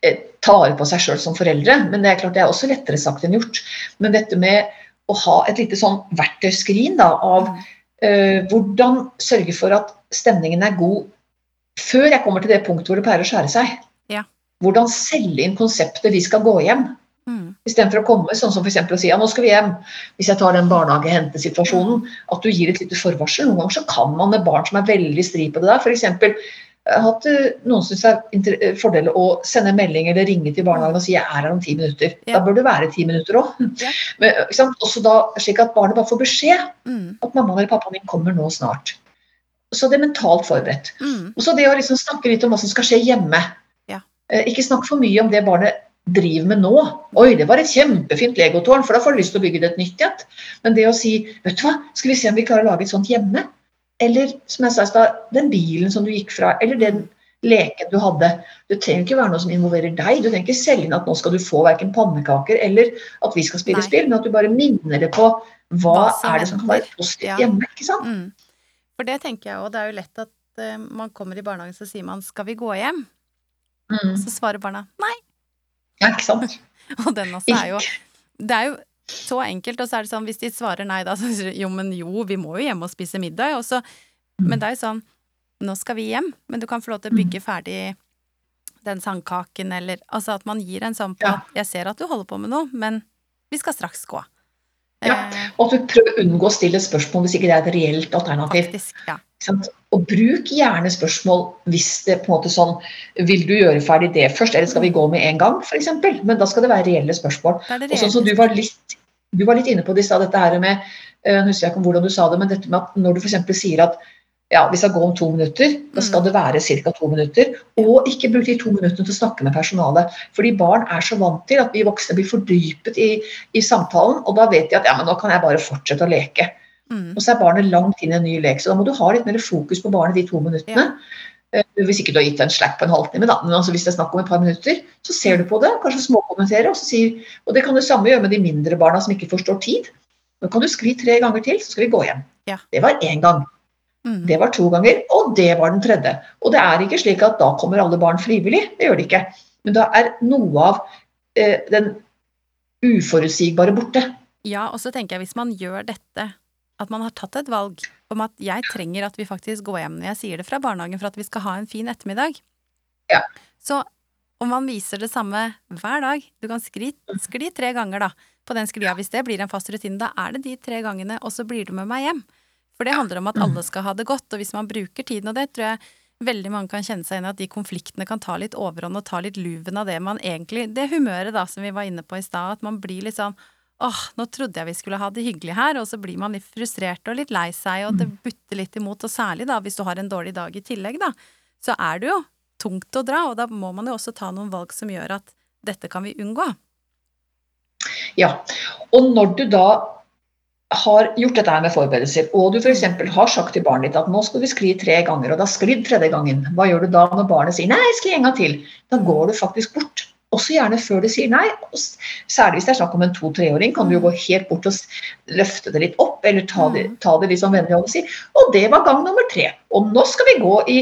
eh, ta vare på seg sjøl som foreldre. Men det er klart det er også lettere sagt enn gjort. Men dette med å ha et lite sånn verktøyskrin da, av uh, hvordan sørge for at stemningen er god før jeg kommer til det punktet hvor det pleier å skjære seg. Ja. Hvordan selge inn konseptet 'vi skal gå hjem'. Mm. Istedenfor å komme sånn som for å si ja, nå skal vi hjem. Hvis jeg tar den barnehage-hente-situasjonen, at du gir et lite forvarsel. Noen ganger så kan man med barn som er veldig stri på det der, f.eks. Hatt eh, noen syns det er fordel å sende melding eller ringe til barnehagen og si 'jeg er her om ti minutter'. Ja. Da bør det være ti minutter òg. Ja. Også da, slik at barnet bare får beskjed mm. at mammaen eller pappaen din kommer nå snart. Så det er mentalt forberedt. Mm. Og så det å liksom snakke litt om hva som skal skje hjemme. Ja. Eh, ikke snakk for mye om det barnet driver med nå. Oi, det var et kjempefint legotårn, for da får du lyst til å bygge det et nytt et. Men det å si vet du hva, skal vi se om vi klarer å lage et sånt hjemme? Eller som jeg sa i stad, den bilen som du gikk fra, eller den leken du hadde. Det trenger ikke være noe som involverer deg. Du trenger ikke selge inn at nå skal du få verken pannekaker eller at vi skal spille Nei. spill, men at du bare minner det på hva, hva er det som kan være positivt ja. hjemme. ikke sant? Mm. For det tenker jeg òg. Det er jo lett at uh, man kommer i barnehagen så sier man 'skal vi gå hjem'? Mm. Så svarer barna 'nei'. Ja, ikke sant? og den også er jo Det er jo så enkelt. Og så er det sånn, hvis de svarer nei, da så sier de jo, men jo, vi må jo hjem og spise middag. Og så, men det er jo sånn, nå skal vi hjem, men du kan få lov til å bygge ferdig den sandkaken, eller altså at man gir en sånn på ja. Jeg ser at du holder på med noe, men vi skal straks gå. Ja, og at du prøver å unngå å stille spørsmål hvis ikke det er et reelt alternativ. Faktisk, ja. Og bruk gjerne spørsmål hvis det på en måte sånn Vil du gjøre ferdig det først, eller skal vi gå med en gang, f.eks.? Men da skal det være reelle spørsmål. Det det og sånn som du var litt, du var litt inne på det i stad, dette her med Jeg eh, husker ikke hvordan du sa det, men dette med at når du f.eks. sier at ja, vi skal gå om to minutter, da skal mm. det være ca. to minutter. Og ikke bruk de to minuttene til å snakke med personalet. Fordi barn er så vant til at vi voksne blir fordypet i, i samtalen, og da vet de at ja, men nå kan jeg bare fortsette å leke. Mm. Og så er barnet langt inn i en ny lek. Så da må du ha litt mer fokus på barnet de to minuttene. Ja. Hvis ikke du har gitt en slack på en halvtime, da. Men altså, hvis det er snakk om et par minutter, så ser du på det, kanskje småkommenterer, og så sier Og det kan det samme gjøre med de mindre barna som ikke forstår tid. Nå kan du skli tre ganger til, så skal vi gå hjem. Ja. Det var én gang. Mm. Det var to ganger, og det var den tredje. Og det er ikke slik at da kommer alle barn frivillig. Det gjør de ikke. Men da er noe av eh, den uforutsigbare borte. Ja, og så tenker jeg hvis man gjør dette, at man har tatt et valg om at jeg trenger at vi faktisk går hjem når jeg sier det fra barnehagen for at vi skal ha en fin ettermiddag. Ja. Så om man viser det samme hver dag, du kan skli, skli tre ganger da, på den sklia, hvis det blir en fast rutine, da er det de tre gangene, og så blir du med meg hjem. For det handler om at alle skal ha det godt, og hvis man bruker tiden, og det tror jeg veldig mange kan kjenne seg inn i at de konfliktene kan ta litt overhånd og ta litt luven av det man egentlig Det humøret da som vi var inne på i stad, at man blir litt sånn åh, nå trodde jeg vi skulle ha det hyggelig her, og så blir man litt frustrert og litt lei seg, og det butter litt imot, og særlig da hvis du har en dårlig dag i tillegg, da, så er det jo tungt å dra, og da må man jo også ta noen valg som gjør at dette kan vi unngå. Ja, og når du da har gjort dette her med forberedelser, og du f.eks. har sagt til barnet ditt at nå skal du skli tre ganger, og det har sklidd tredje gangen, hva gjør du da når barnet sier nei, skli en gang til? Da går du faktisk bort. Også gjerne før du sier nei. Særlig hvis det er snakk om en to-treåring, kan du jo gå helt bort og løfte det litt opp, eller ta det, ta det sånn vennlig og si og det var gang nummer tre. Og nå skal vi gå i,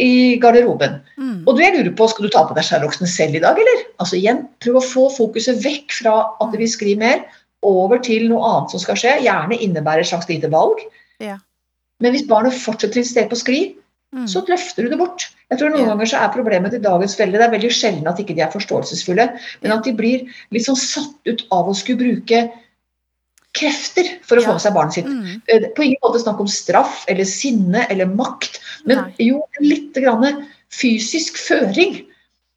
i garderoben. Mm. Og du, jeg lurer på, skal du ta på deg sherlocksen selv i dag, eller? Altså igjen, prøv å få fokuset vekk fra at vi sklir mer, over til noe annet som skal skje. Gjerne innebærer et slags lite valg. Ja. Men hvis barnet fortsetter til sted på skli, Mm. så løfter du det bort. Jeg tror Noen Ja. ganger så er problemet til dagens foreldre det er veldig sjelden at ikke de er forståelsesfulle, men at de blir litt sånn satt ut av å skulle bruke krefter for å Ja. få med seg barnet sitt. Mm. Eh, På ingen måte snakk om straff eller sinne eller makt, men Nei. jo litt grann fysisk føring.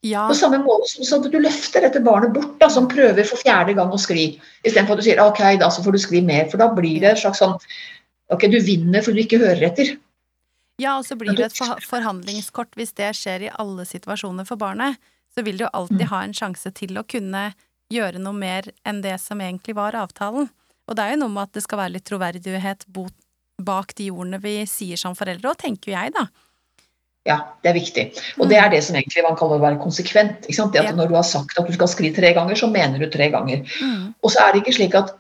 Ja. På samme måte som sånn at du løfter dette barnet bort, da, som prøver for fjerde gang å skli. Istedenfor at du sier ok, da så får du skli mer. For da blir det en slags sånn Ok, du vinner fordi du ikke hører etter. Ja, og så blir det et forhandlingskort hvis det skjer i alle situasjoner for barnet. Så vil du jo alltid Mm. ha en sjanse til å kunne gjøre noe mer enn det som egentlig var avtalen. Og det er jo noe med at det skal være litt troverdighet bak de ordene vi sier som foreldre, og tenker jo jeg, da. Ja, det er viktig. Og det er det som egentlig man kaller å være konsekvent. Det at. Når du har sagt at du skal skli tre ganger, så mener du tre ganger. Mm. Og så er det ikke slik at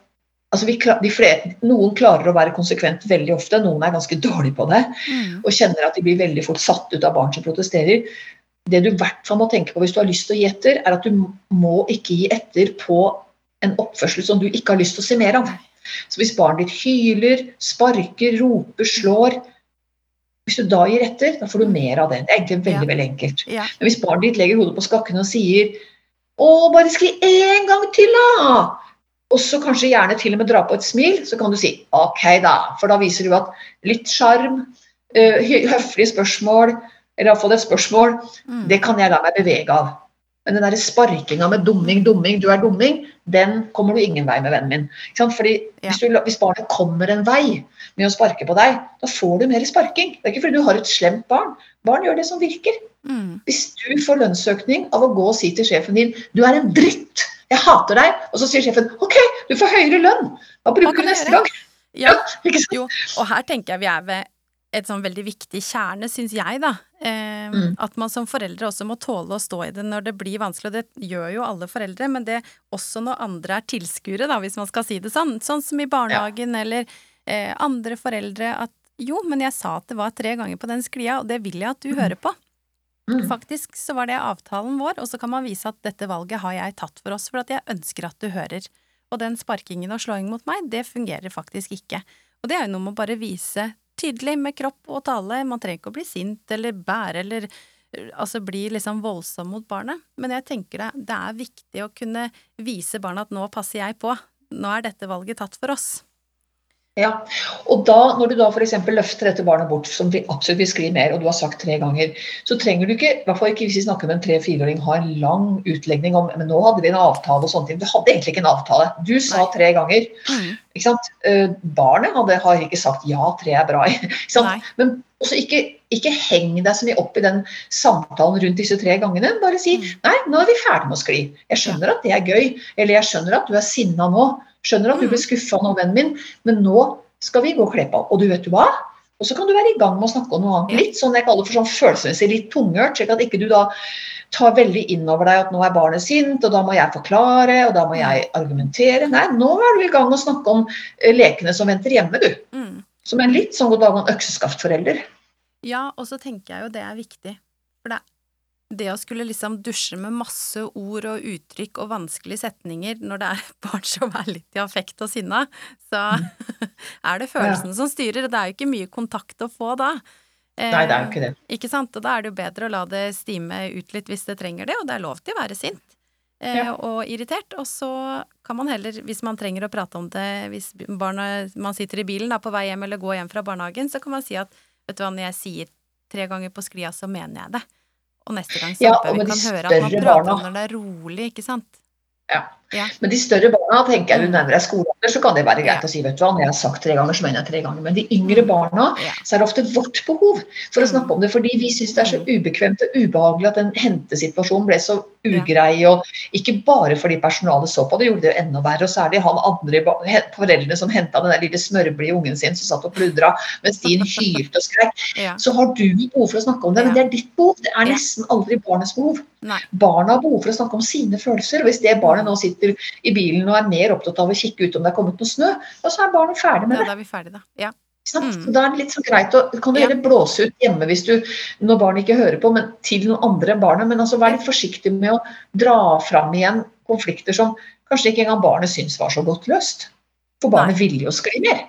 altså vi, de flere, Noen klarer å være konsekvent veldig ofte, noen er ganske dårlige på det. Mm. og kjenner at de blir veldig fort satt ut av barn som protesterer. Det du i hvert fall må tenke på hvis du har lyst til å gi etter, er at du må ikke gi etter på en oppførsel som du ikke har lyst til å se mer av. Så hvis barnet ditt hyler, sparker, roper, slår Hvis du da gir etter, da får du mer av det. Det er egentlig veldig, Ja. veldig enkelt. Ja. Men hvis barnet ditt legger hodet på skakken og sier Å, bare skriv én gang til, da! Og så kanskje gjerne til og med dra på et smil, så kan du si OK, da. For da viser du at litt sjarm, eh, høflige spørsmål, eller iallfall et spørsmål, Mm. det kan jeg la meg bevege av. Men den der sparkinga med dumming, dumming, du er dumming, den kommer du ingen vei med, vennen min. Fordi Ja. hvis, du, hvis barnet kommer en vei med å sparke på deg, da får du mer sparking. Det er ikke fordi du har et slemt barn. Barn gjør det som virker. Mm. Hvis du får lønnsøkning av å gå og si til sjefen din du er en dritt, jeg hater deg, og så sier sjefen ok, du får høyere lønn, hva bruker hva du neste gang? Ja. Jo, og her tenker jeg vi er ved et sånn veldig viktig kjerne, syns jeg, da. Eh, Mm. At man som foreldre også må tåle å stå i det når det blir vanskelig, og det gjør jo alle foreldre, men det også når andre er tilskuere, da, hvis man skal si det sånn. Sånn som i barnehagen eller eh, andre foreldre at jo, men jeg sa at det var tre ganger på den sklia, og det vil jeg at du Mm. hører på. Mm. Faktisk så var det avtalen vår, og så kan man vise at dette valget har jeg tatt for oss, for at jeg ønsker at du hører. Og den sparkingen og slåingen mot meg, det fungerer faktisk ikke. Og det er jo noe med å bare vise tydelig med kropp og tale, man trenger ikke å bli sint eller bære eller altså bli liksom voldsom mot barnet, men jeg tenker det, det er viktig å kunne vise barna at nå passer jeg på, nå er dette valget tatt for oss. Ja, og da, når du da f.eks. løfter dette barnet bort, som vi absolutt vil skrive mer, og du har sagt tre ganger, så trenger du ikke, i hvert fall ikke hvis vi snakker med en tre-fireåring, ha en lang utlegning om men nå hadde vi en avtale og sånne ting. Du hadde egentlig ikke en avtale. Du sa tre ganger. Ikke sant? Eh, barnet hadde, har ikke sagt ja, tre er bra. ikke sant? Men også ikke, ikke heng deg så mye opp i den samtalen rundt disse tre gangene. Bare si Mm. nei, nå er vi ferdig med å skli. Jeg skjønner at det er gøy, eller jeg skjønner at du er sinna nå. Skjønner at du Mm. ble skuffa nå, vennen min, men nå skal vi gå og kle på. Og du vet du hva? Og så kan du være i gang med å snakke om noe annet. Litt sånn jeg kaller for sånn følelsesmessig litt tunghørt, slik at ikke du da tar veldig inn over deg at nå er barnet sint, og da må jeg forklare, og da må jeg argumentere. Nei, nå er du i gang med å snakke om eh, lekene som venter hjemme, du. Mm. Som en litt sånn god dag og økseskaftforelder. Ja, og så tenker jeg jo det er viktig, for det det å skulle liksom dusje med masse ord og uttrykk og vanskelige setninger når det er et barn som er litt i affekt og sinna, så er det følelsene som styrer, og det er jo ikke mye kontakt å få da. Nei, det er jo ikke det. Eh, ikke sant, og da er det jo bedre å la det stime ut litt hvis det trenger det, og det er lov til å være sint. Eh, Ja. og irritert, og så kan man heller, hvis man trenger å prate om det, hvis barna, man sitter i bilen da, på vei hjem eller går hjem fra barnehagen, så kan man si at vet du hva, når jeg sier tre ganger på sklia, så mener jeg det. Og neste gang så Ja, håper jeg vi kan høre at man prater barna. om når det er rolig, ikke sant? Ja. Ja. Men de større barna, tenker jeg du nevner nærmer deg skolealder, så kan det være greit Ja. å si vet du hva, når jeg har sagt tre ganger, så mener jeg tre ganger. Men de yngre Mm. barna, Ja. så er det ofte vårt behov for å Mm. snakke om det. Fordi vi syns det er så ubekvemt og ubehagelig at den hentesituasjonen ble så ugrei. Og ikke bare fordi personalet så på det, gjorde det jo enda verre. Og er han andre foreldrene som henta den der lille smørblide ungen sin som satt og pludra mens de hylte og skrek. Så har du behov for å snakke om det, men det er ditt behov. Det er nesten aldri barnets behov. Nei. Barna har behov for å snakke om sine følelser. og Hvis det barnet nå sitter i bilen og er mer opptatt av å kikke ut om det er kommet noe snø, ja, så er barnet ferdig med Ja, det. da er vi ferdige, da. Ja. Mm. Da er det litt så greit å kan du Ja. gjerne blåse ut hjemme hvis du, når barnet ikke hører på, men til noen andre enn barnet. Men altså vær litt forsiktig med å dra fram igjen konflikter som kanskje ikke engang barnet syns var så godt løst. For barnet ville jo skli mer.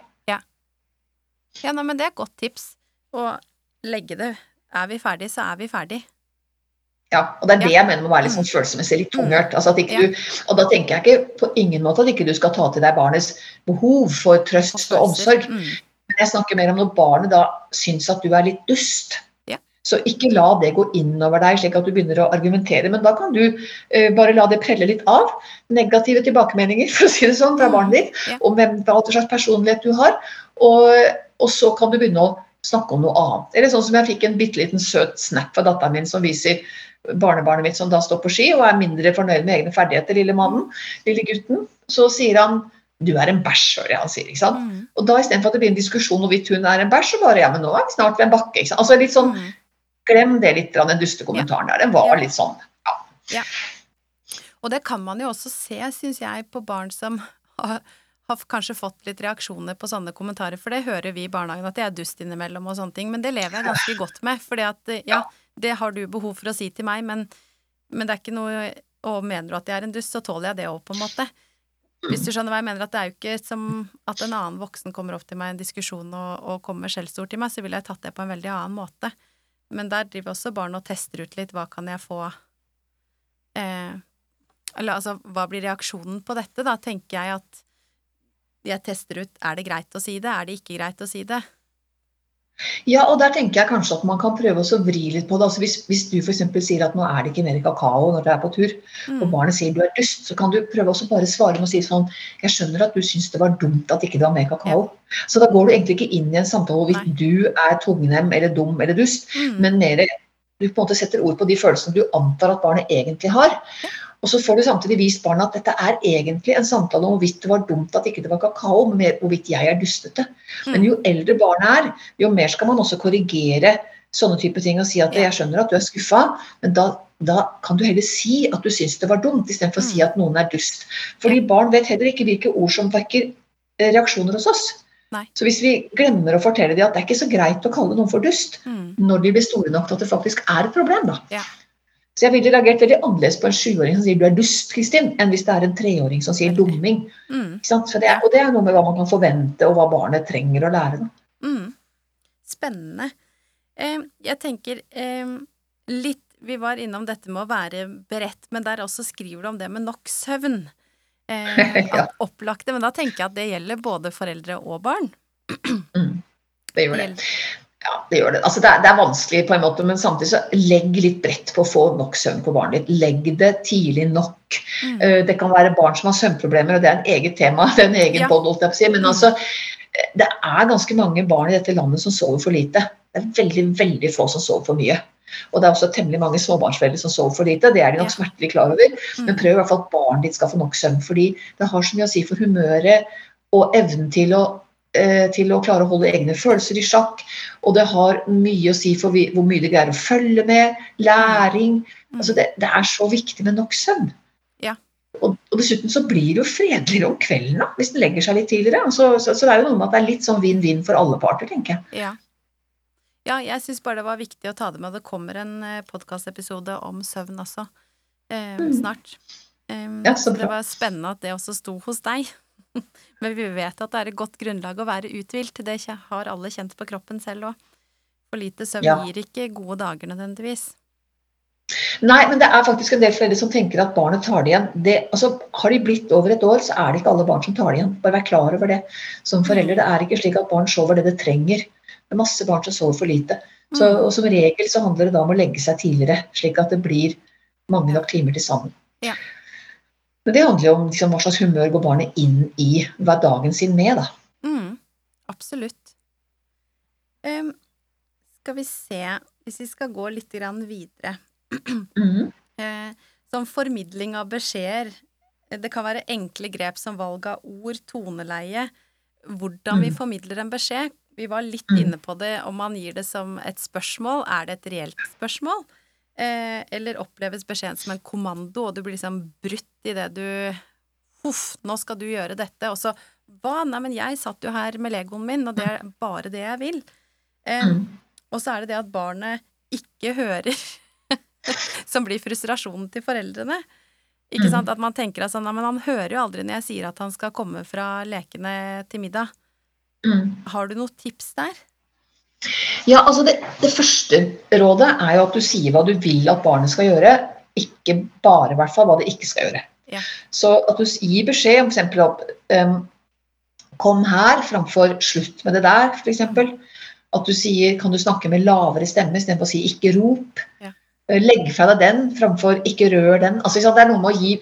Ja, nei, men det er et godt tips. Å legge det Er vi ferdig, så er vi ferdig. Ja, og det er det jeg mener med å være litt sånn følelsesmessig litt tunghørt. Altså at ikke Mm. Du, og da tenker jeg ikke på ingen måte at ikke du skal ta til deg barnets behov for trøst og omsorg. Mm. Men jeg snakker mer om når barnet da syns at du er litt dust. Så ikke la det gå innover deg slik at du begynner å argumentere. Men da kan du uh, bare la det prelle litt av. Negative tilbakemeldinger for å si det sånn, fra Mm. barnet ditt. Om hvem, hva slags personlighet du har. Og, og så kan du begynne å snakke om noe annet. Eller sånn som jeg fikk en bitte liten søt snap fra datteren min som viser barnebarnet mitt som da står på ski og er mindre fornøyd med egne ferdigheter, lille mannen, lille gutten. Så sier han du er en bæsj, hører jeg han sier. ikke sant? Mm. Og da istedenfor at det blir en diskusjon hvorvidt hun er en bæsj, så bare ja, men nå er vi snart ved en bakke. ikke sant? Altså litt sånn, Mm. Glem det litt, den dustekommentaren der. Den var Ja. litt sånn. Og det kan man jo også se, syns jeg, på barn som har, har kanskje fått litt reaksjoner på sånne kommentarer, for det hører vi i barnehagen at det er dust innimellom og sånne ting, men det lever jeg ganske godt med, fordi at eh, ja, det har du behov for å si til meg, men, men det er ikke noe Og mener du at jeg er en dust, så tåler jeg det òg, på en måte. Hvis du skjønner hva jeg mener, at det er jo ikke som at en annen voksen kommer opp til meg i en diskusjon og, og kommer skjellsord til meg, så ville jeg tatt det på en veldig annen måte. Men der driver også barn og tester ut litt hva kan jeg få eh, Eller altså, hva blir reaksjonen på dette? Da tenker jeg at jeg tester ut er det greit å si det, er det ikke greit å si det? Ja, og der tenker jeg kanskje at man kan prøve å vri litt på det. Altså hvis, hvis du f.eks. sier at nå er det ikke mer kakao når du er på tur, og Mm. barnet sier du er dust, så kan du prøve også bare svare med å si sånn Jeg skjønner at du syns det var dumt at ikke det var mer kakao. Så da går du egentlig ikke inn i en samtale hvorvidt du er tungnem eller dum eller dust, Mm. men mer du på en måte setter ord på de følelsene du antar at barnet egentlig har. Og så får du samtidig vist barna at dette er egentlig en samtale om hvorvidt det var dumt at ikke det var kakao, men mer hvorvidt jeg er dustete. Men jo eldre barna er, jo mer skal man også korrigere sånne type ting og si at jeg skjønner at du er skuffa, men da, da kan du heller si at du syns det var dumt, istedenfor å si Mm. at noen er dust. Fordi barn vet heller ikke hvilke ord som vekker eh, reaksjoner hos oss. Nei. Så hvis vi glemmer å fortelle dem at det er ikke så greit å kalle noen for dust, Mm. når de blir store nok til at det faktisk er et problem, da. Ja. Så jeg ville reagert veldig annerledes på en sjuåring som sier du er dust, Kristin, enn hvis det er en treåring som sier dumming. Mm. Ikke sant? Så det er, og det er noe med hva man kan forvente, og hva barnet trenger å lære. Mm. Spennende. Eh, jeg tenker eh, litt Vi var innom dette med å være beredt, men der også skriver du om det med nok søvn. Eh, Ja. opplagte, Men da tenker jeg at det gjelder både foreldre og barn. Mm. Det gjør det. Ja, det gjør det. Altså, det, er, det er vanskelig på en måte, men samtidig så legg litt bredt på å få nok søvn på barnet ditt. Legg det tidlig nok. Mm. Eh, Det kan være barn som har søvnproblemer, og det er en eget tema. det er en egen Ja. podd, holdt jeg på å si. Men Mm. altså, eh, det er ganske mange barn i dette landet som sover for lite. Det er veldig, veldig få som sover for mye. Og det er også temmelig mange småbarnsforeldre som sover for lite. Det er de nok smertelig klar over. Men Mm. prøv i hvert fall at barnet ditt skal få nok søvn, fordi det har så mye å si for humøret og evnen til å, til å klare å holde egne følelser i sjakk. Og det har mye å si for hvor mye det greier å følge med, læring. Mm. Altså det, det er så viktig med nok søvn. Ja. Og, og dessuten så blir det jo fredeligere om kvelden da, hvis den legger seg litt tidligere. Så, så, så det er jo noe med at det er litt sånn vinn-vinn for alle parter, tenker jeg. Ja. Ja, jeg syns bare det var viktig å ta det med. Det kommer en podkastepisode om søvn også eh, Mm. snart. Um, Ja, så så det var spennende at det også sto hos deg. Men vi vet at det er et godt grunnlag å være uthvilt. Det har alle kjent på kroppen selv òg. For lite søvn Ja. gir ikke gode dager nødvendigvis. Nei, men det er faktisk en del foreldre som tenker at barnet tar det igjen. Det, altså, har de blitt over et år, så er det ikke alle barn som tar det igjen. Bare vær klar over det. Som forelder, det er ikke slik at barn sover det det trenger. Det er masse barn som sover for lite. Så, Mm. og som regel så handler det da om å legge seg tidligere, slik at det blir mange nok timer til sammen. Ja. Men det handler jo om liksom, hva slags humør går barnet inn i hverdagen sin med, da. Mm, absolutt. Um, skal vi se, hvis vi skal gå litt grann videre mm. uh, Som formidling av beskjeder. eh, Det kan være enkle grep som valg av ord, toneleie, hvordan vi Mm. formidler en beskjed. Vi var litt Mm. inne på det, om man gir det som et spørsmål. Er det et reelt spørsmål? Eh, eller oppleves beskjeden som en kommando, og du blir liksom brutt i det du Huff, nå skal du gjøre dette. Og så Hva? Nei, men jeg satt jo her med legoen min, og det er bare det jeg vil. Eh, Mm. og så er det det at barnet ikke hører, som blir frustrasjonen til foreldrene. Ikke Mm. sant? At man tenker at sånn, men han hører jo aldri når jeg sier at han skal komme fra lekene til middag. Mm. Har du noen tips der? Ja, altså det, det første rådet er jo at du sier hva du vil at barnet skal gjøre, ikke bare i hvert fall hva det ikke skal gjøre. Ja. Så at du gir beskjed om f.eks. at um, kom her framfor slutt med det der, f.eks. At du sier kan du snakke med lavere stemme istedenfor å si ikke rop. Ja. Eh, Legg fra deg den framfor ikke rør den. Altså, det er noe med å gi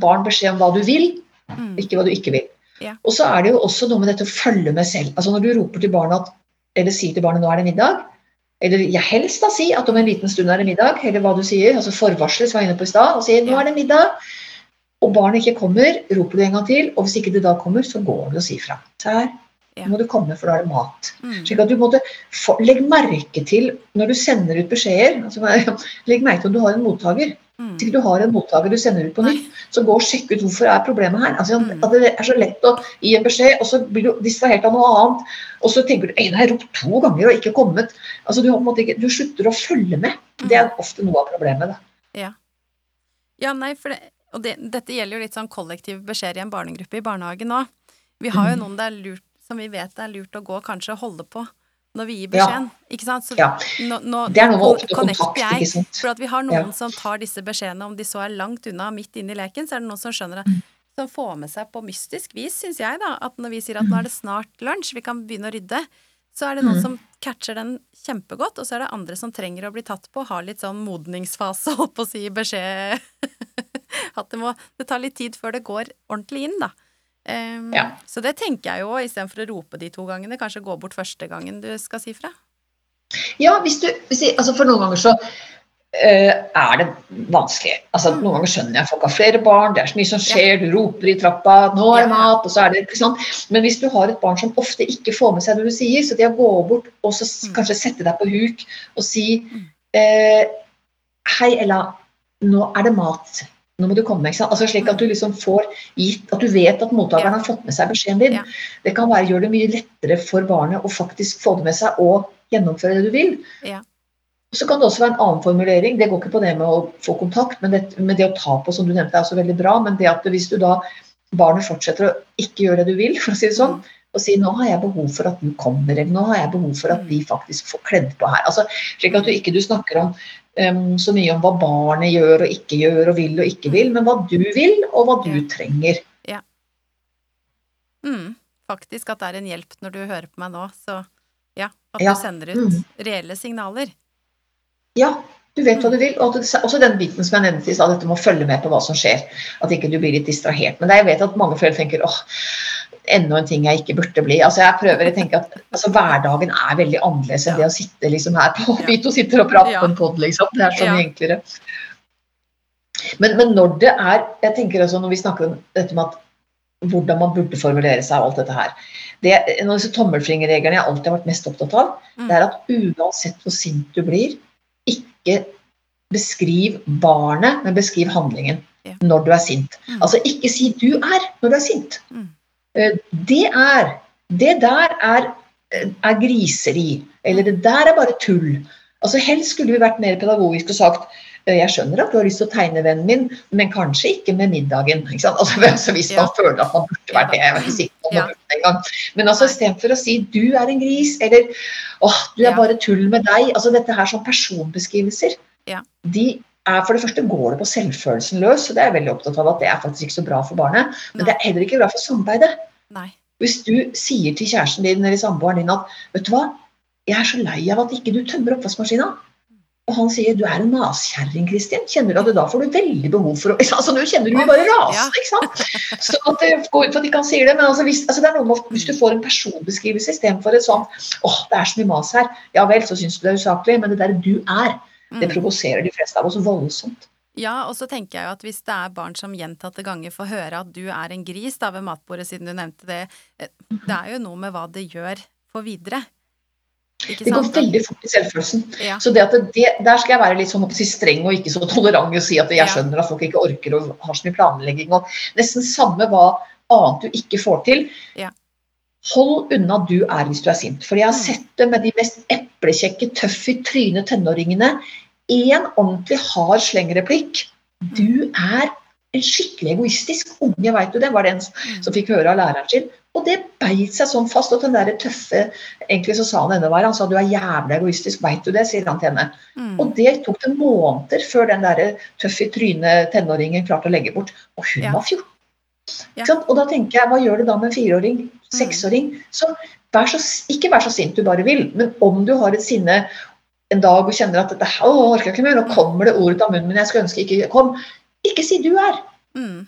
barn beskjed om hva du vil, Mm. ikke hva du ikke vil. Ja. Og så er det jo også noe med dette å følge med selv. Altså Når du roper til barnet at, eller si til barnet 'nå er det middag', eller ja, helst da si at om en liten stund er det middag, eller hva du sier, altså Forvarsel, som jeg var inne på i stad, og sier 'nå er det middag', og barnet ikke kommer, roper du en gang til, og hvis ikke det da kommer, så går du og sier fra. Så her, Ja. må du komme, for da er det mat. Mm. Slik at du måtte legge Legg merke til når du sender ut beskjeder altså, Legg merke til om du har en mottaker. Mm. Til du har en mottaker du sender ut på nytt, så gå og sjekk ut hvorfor er problemet her. Altså, Mm. at Det er så lett å gi en beskjed, og så blir du distrahert av noe annet. Og så tenker du at har ropt to ganger og ikke kommet. Altså, du, ikke, du slutter å følge med. Det er ofte noe av problemet. Da. Ja, nei, for det, og det, dette gjelder jo litt sånn kollektiv beskjed i en barnegruppe i barnehagen òg. Vi har jo Mm. noen det er lurt, som vi vet det er lurt å gå og kanskje holde på når vi gir Ja. beskjeden. Ikke sant? Så Ja. nå, nå, Det er noe med å ofte kontakt, jeg, ikke sant. For at vi har noen Ja. som tar disse beskjedene, om de så er langt unna, midt inne i leken, så er det noen som skjønner det. Mm. Som får med seg på mystisk vis, syns jeg, da, at når vi sier at nå er det snart lunsj, vi kan begynne å rydde, så er det noen Mm. som catcher den kjempegodt, og så er det andre som trenger å bli tatt på, har litt sånn modningsfase, holdt på å si, beskjed At det må Det tar litt tid før det går ordentlig inn, da. Em, Ja. Så det tenker jeg jo, istedenfor å rope de to gangene, kanskje gå bort første gangen du skal si fra. Ja, hvis du, hvis altså For noen ganger så Uh, er det vanskelig. Altså Mm. Noen ganger skjønner jeg folk har flere barn, det er så mye som skjer, du roper i trappa 'nå er det mat', og så er det ikke sant. Men hvis du har et barn som ofte ikke får med seg det du sier, så det å gå bort og så Mm. kanskje sette deg på huk og si eh, 'Hei, Ella, nå er det mat'. Nå må du komme. Ikke sant? Altså Slik at du liksom får gitt At du vet at mottakeren har fått med seg beskjeden din. Det kan være, gjøre det mye lettere for barnet å faktisk få det med seg og gjennomføre det du vil. Ja. Så kan det også være en annen formulering. Det går ikke på det med å få kontakt, men det, men det å ta på, som du nevnte, er også veldig bra. Men det at hvis du da barnet fortsetter å ikke gjøre det du vil, for å si det sånn, og si 'nå har jeg behov for at du kommer', eller 'nå har jeg behov for at vi faktisk får kledd på her'. Altså, slik at du ikke du snakker om em, så mye om hva barnet gjør og ikke gjør og vil og ikke vil, men hva du vil og hva du Ja. trenger. Mm, faktisk at det er en hjelp når du hører på meg nå, så ja, at Ja. du sender ut Mm. reelle signaler. Ja, du vet hva du vil. Og også den biten som jeg nevnte i stad, dette med å følge med på hva som skjer. At ikke du blir litt distrahert. Men jeg vet at mange foreldre tenker åh, enda en ting jeg ikke burde bli. Altså jeg prøver, å tenke at altså, Hverdagen er veldig annerledes enn Ja. det å sitte liksom her på Vi to sitter og prater på en pod, liksom. Det er så Ja. enklere. Men, men når det er Jeg tenker altså når vi snakker om dette med at hvordan man burde formulere seg og alt dette her. Det, en av disse tommelfingerreglene jeg alltid har vært mest opptatt av, Mm. det er at uansett hvor sint du blir, ikke beskriv barnet, men beskriv handlingen Ja. når du er sint. Mm. Altså ikke si 'du er' når du er sint. Mm. Eh, Det er Det der er er griseri. Eller det der er bare tull. Altså Helst skulle vi vært mer pedagogisk og sagt «Eh, jeg skjønner at du har lyst til å tegne vennen min, men kanskje ikke med middagen. Ikke? Altså, Hvis man Ja. føler at man burde vært det. Jeg er ikke sikker på om man burde det engang. Men altså istedenfor å si 'du er en gris', eller 'åh, du er bare tull med deg'. altså Dette her som personbeskrivelser, Ja. de er for det første går det på selvfølelsen løs, og det er jeg veldig opptatt av at det er faktisk ikke så bra for barnet. Men det er heller ikke bra for samarbeidet. Nei. Hvis du sier til kjæresten din eller samboeren din at vet du hva, jeg er så lei av at ikke du tømmer oppvaskmaskina. Og han sier du er en naskjerring, Kristin. Kjenner du at da får du veldig behov for å altså, Nå kjenner du jo bare rase, ikke sant? Så at det går ut at ikke han sier det, men altså, hvis, altså, det er noe med, hvis du får en personbeskrivelse istedenfor et sånt åh, det er så mye mas her. Ja vel, så syns du det er usaklig, men det der du er, det Mm. provoserer de fleste av oss voldsomt. Ja, og så tenker jeg jo at hvis det er barn som gjentatte ganger får høre at du er en gris da ved matbordet, siden du nevnte det, eh, det er jo noe med hva det gjør for videre. Det går veldig fort i selvfølelsen. Ja. Så det det, Der skal jeg være litt sånn, si, streng og ikke så tolerant og si at jeg skjønner at folk ikke orker og har så mye planlegging. og Nesten samme hva annet du ikke får til. Ja. Hold unna du er hvis du er sint. For jeg har Mm. sett det med de mest eplekjekke, tøffe i trynet tenåringene. Én ordentlig hard slengreplikk. Du er en skikkelig egoistisk unge, veit du det? Var det en Mm. som fikk høre av læreren sin. Og det beit seg sånn fast. Og den der tøffe Egentlig så sa han denne var, Han sa du er jævlig egoistisk, veit du det? sier han til henne. Mm. Og det tok det måneder før den der tøff i trynet tenåringen klarte å legge bort. Og hun Ja. var 14. Ja. Og da tenker jeg, hva gjør det da med en fireåring? Seksåring? Så vær så, ikke vær så sint du bare vil, men om du har et sinne en dag og kjenner at dette å, orker jeg ikke mer, nå kommer det ord ut av munnen min jeg skulle ønske ikke kom, ikke si du er. Mm.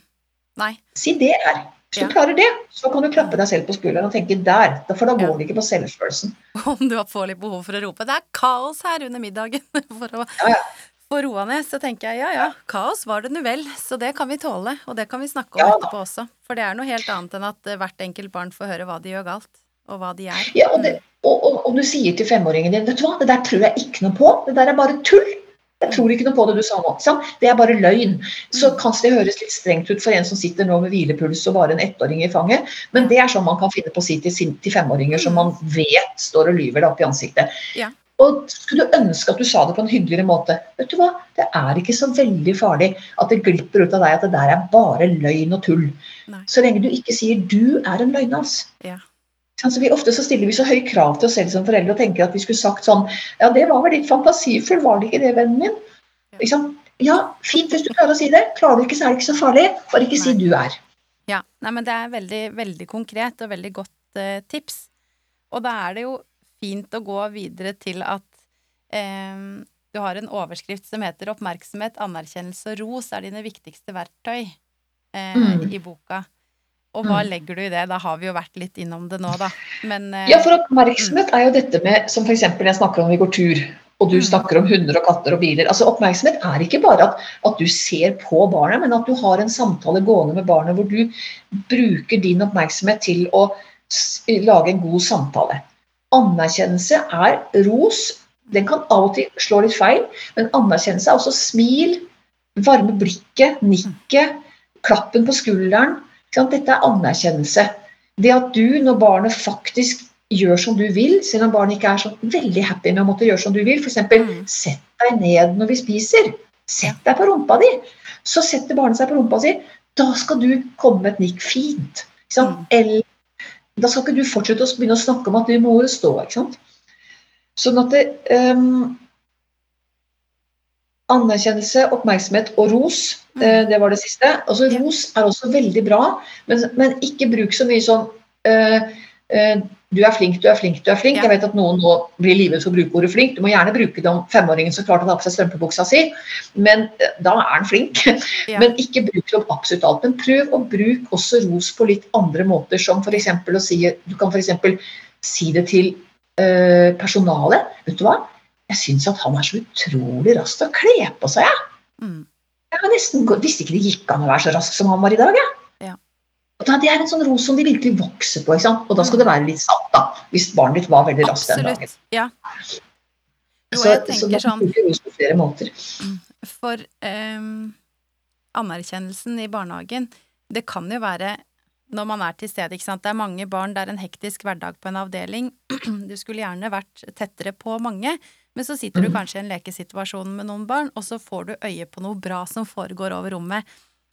Nei. Si det er. Hvis Ja. du klarer det, så kan du klappe deg selv på skulderen og tenke der. For da Ja. går det ikke på selvfølelsen. Om du får litt behov for å rope 'det er kaos her under middagen' for å Ja, ja. få roa ned, så tenker jeg ja ja, kaos var det nu vel, så det kan vi tåle, og det kan vi snakke om Ja etterpå også. For det er noe helt annet enn at eh, hvert enkelt barn får høre hva de gjør galt, og hva de er. Ja, og, det, og, og, og du sier til femåringen din vet du hva, det der tror jeg ikke noe på. Det der er bare tull. Jeg tror ikke noe på det du sa nå. Det er bare løgn. Så Mm. kanskje det høres litt strengt ut for en som sitter nå med hvilepuls og bare en ettåring i fanget, men det er sånn man kan finne på å si til, femåringer som man vet står og lyver deg opp i ansiktet. Ja. Og skulle du ønske at du sa det på en hyggeligere måte. Vet du hva, det er ikke så veldig farlig at det glipper ut av deg at det der er bare løgn og tull. Nei. Så lenge du ikke sier 'du er en løgnas'. Ja. Altså, vi, ofte så stiller vi så høye krav til oss selv som foreldre og tenker at vi skulle sagt sånn Ja, det var vel litt fantasifull, var det ikke det, vennen min? Liksom. Ja, fint hvis du klarer å si det. Klarer du ikke, så er det ikke så farlig. Bare ikke si du er. Ja, nei, men det er veldig, veldig konkret og veldig godt eh, tips. Og da er det jo fint å gå videre til at eh, du har en overskrift som heter 'Oppmerksomhet, anerkjennelse og ros er dine viktigste verktøy' eh, Mm. i boka. Og hva Mm. legger du i det? Da har vi jo vært litt innom det nå, da. Men eh, Ja, for oppmerksomhet er jo dette med som f.eks. jeg snakker om vi går tur, og du Mm. snakker om hunder og katter og biler. Altså Oppmerksomhet er ikke bare at, at du ser på barnet, men at du har en samtale gående med barnet hvor du bruker din oppmerksomhet til å lage en god samtale. Anerkjennelse er ros. Den kan av og til slå litt feil, men anerkjennelse er også smil, varme blikket, nikket, klappen på skulderen. Dette er anerkjennelse. Det at du, når barnet faktisk gjør som du vil, selv om barnet ikke er så veldig happy med å måtte gjøre som du vil, f.eks. Mm. sett deg ned når vi spiser. Sett deg på rumpa di. Så setter barnet seg på rumpa si. Da skal du komme med et nikk fint. Mm. Eller da skal ikke du fortsette å begynne å snakke om at du må stå. Ikke sant? Sånn at det, ehm, Anerkjennelse, oppmerksomhet og ros, Mm. eh, det var det siste. Altså, ros er også veldig bra, men, men ikke bruk så mye sånn eh, eh, du er flink, du er flink, du er flink. Ja. Jeg vet at noen nå blir livet for å bruke ordet flink. Du må gjerne bruke det om femåringen som klarte å ta på seg strømpebuksa si, men eh, da er han flink. Ja. Men ikke bruk det om absolutt alt. Men prøv å bruke også ros på litt andre måter, som f.eks. å si Du kan f.eks. si det til eh, personalet. Vet du hva? Jeg syns at han er så utrolig rask til å kle på seg, jeg. mm. Jeg nesten visste ikke det gikk an å være så rask som han var i dag. Jeg. Ja. Og da, det er en sånn ros som de virkelig vokser på. Og da skal det være litt sant, da. Hvis barnet ditt var veldig raskt den dagen. Ja. Jo, Så, jeg så tenker man kan sånn ros på flere måter. For um, anerkjennelsen i barnehagen, det kan jo være når man er til stede, ikke sant. Det er mange barn, det er en hektisk hverdag på en avdeling. Du skulle gjerne vært tettere på mange, men så sitter du Mhm. kanskje i en lekesituasjon med noen barn, og så får du øye på noe bra som foregår over rommet.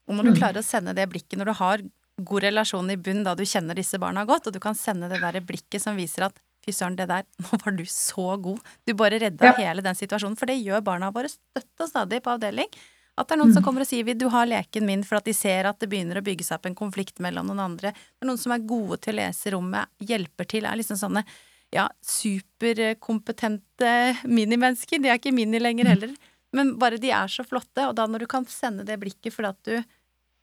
Og når du Mhm. klarer å sende det blikket, når du har god relasjon i bunn, da du kjenner disse barna godt, og du kan sende det der blikket som viser at fy søren, det der, nå var du så god. Du bare redda Ja. hele den situasjonen, for det gjør barna våre støtt og stadig på avdeling. At det er noen som Mm. kommer og sier 'vil du ha leken min', for at de ser at det begynner å bygge seg opp en konflikt mellom noen andre. Det er noen som er gode til å lese rommet, hjelper til, er liksom sånne ja, superkompetente minimennesker. De er ikke mini lenger heller, men bare de er så flotte, og da når du kan sende det blikket fordi at du,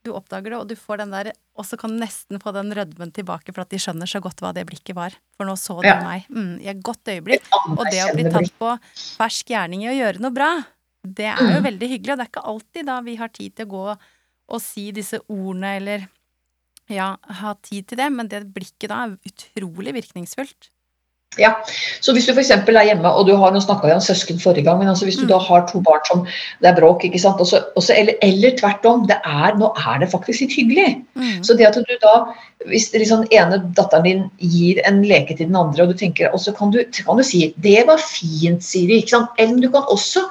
du oppdager det, og du får den der Og så kan du nesten få den rødmen tilbake for at de skjønner så godt hva det blikket var. For nå så de Ja. meg. Mm, I et godt øyeblikk. Og det å bli tatt på fersk gjerning i å gjøre noe bra, det er jo Mm. veldig hyggelig, og det er ikke alltid da vi har tid til å gå og si disse ordene, eller ja, ha tid til det, men det blikket da er utrolig virkningsfullt. Ja, så hvis du for er hjemme og du har, nå vi om søsken forrige gang, men altså hvis du Mm. da har to barn som det er bråk, ikke sant, også, også, eller, eller tvert om, er, nå er det faktisk litt hyggelig. Mm. Så det at du da, hvis liksom ene datteren din gir en leke til den andre, og du tenker, og så kan du, kan du si 'det var fint, Siri', ikke sant? Eller du kan også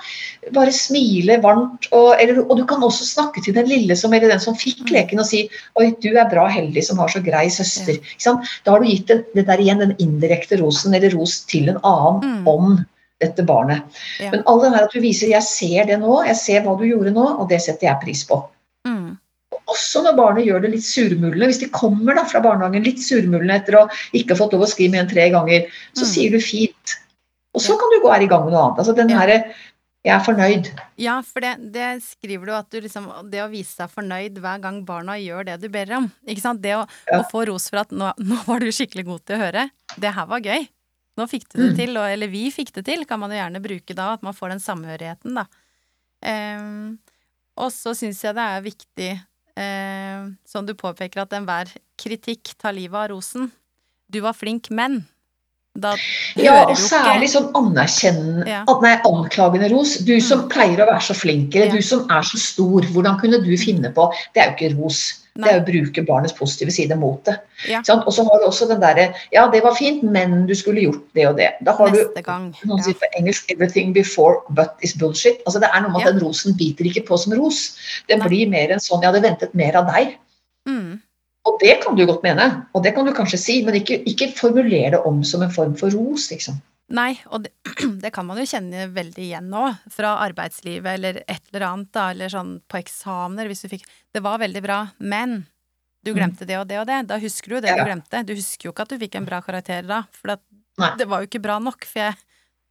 bare smile varmt, og, eller, og du kan også snakke til den lille som, eller den som fikk Mm. leken, og si 'oi, du er bra heldig som har så grei søster'. Sant? Da har du gitt den, det der igjen, den indirekte rosen, eller ros til en annen Mm. om dette barnet. Ja. Men all det her at du viser 'jeg ser det nå', 'jeg ser hva du gjorde nå', og det setter jeg pris på. Mm. Også når barnet gjør det litt surmulende. Hvis de kommer da fra barnehagen litt surmulende etter å ikke ha fått lov å skrive med en tre ganger, så Mm. sier du fint. Og så kan du gå her i gang med noe annet. Altså den Ja. Her, 'jeg er fornøyd'. Ja, for det, det skriver du at du liksom Det å vise seg fornøyd hver gang barna gjør det du ber om. Ikke sant? Det å, Ja. å få ros for at nå, nå var du skikkelig god til å høre. Det her var gøy. Nå fikk du det Mm. til, og, eller vi fikk det til, kan man jo gjerne bruke da. At man får den samhørigheten, da. Um, og så syns jeg det er viktig, um, som du påpeker, at enhver kritikk tar livet av rosen. Du var flink, men da Ja, og særlig sånn anerkjennende Ja. Nei, anklagende ros. Du som Mm. pleier å være så flink, eller Ja. du som er så stor, hvordan kunne du finne på Det er jo ikke ros. Det er å bruke barnets positive side mot det. Ja. Og så har du også den derre Ja, det var fint, men du skulle gjort det og det. Da har du gang. Noen sier på engelsk 'everything before but is bullshit'. Altså Det er noe med Ja. at den rosen biter ikke på som ros. Det Nei. blir mer enn sånn 'jeg hadde ventet mer av deg'. Mm. Og det kan du godt mene, og det kan du kanskje si, men ikke, ikke formuler det om som en form for ros, liksom. Nei, og det, det kan man jo kjenne veldig igjen nå, fra arbeidslivet eller et eller annet, da, eller sånn på eksamener, hvis du fikk Det var veldig bra, men du glemte det og det og det. Da husker du det Mm. Ja. du glemte. Du husker jo ikke at du fikk en bra karakter da, for det var jo ikke bra nok, for jeg,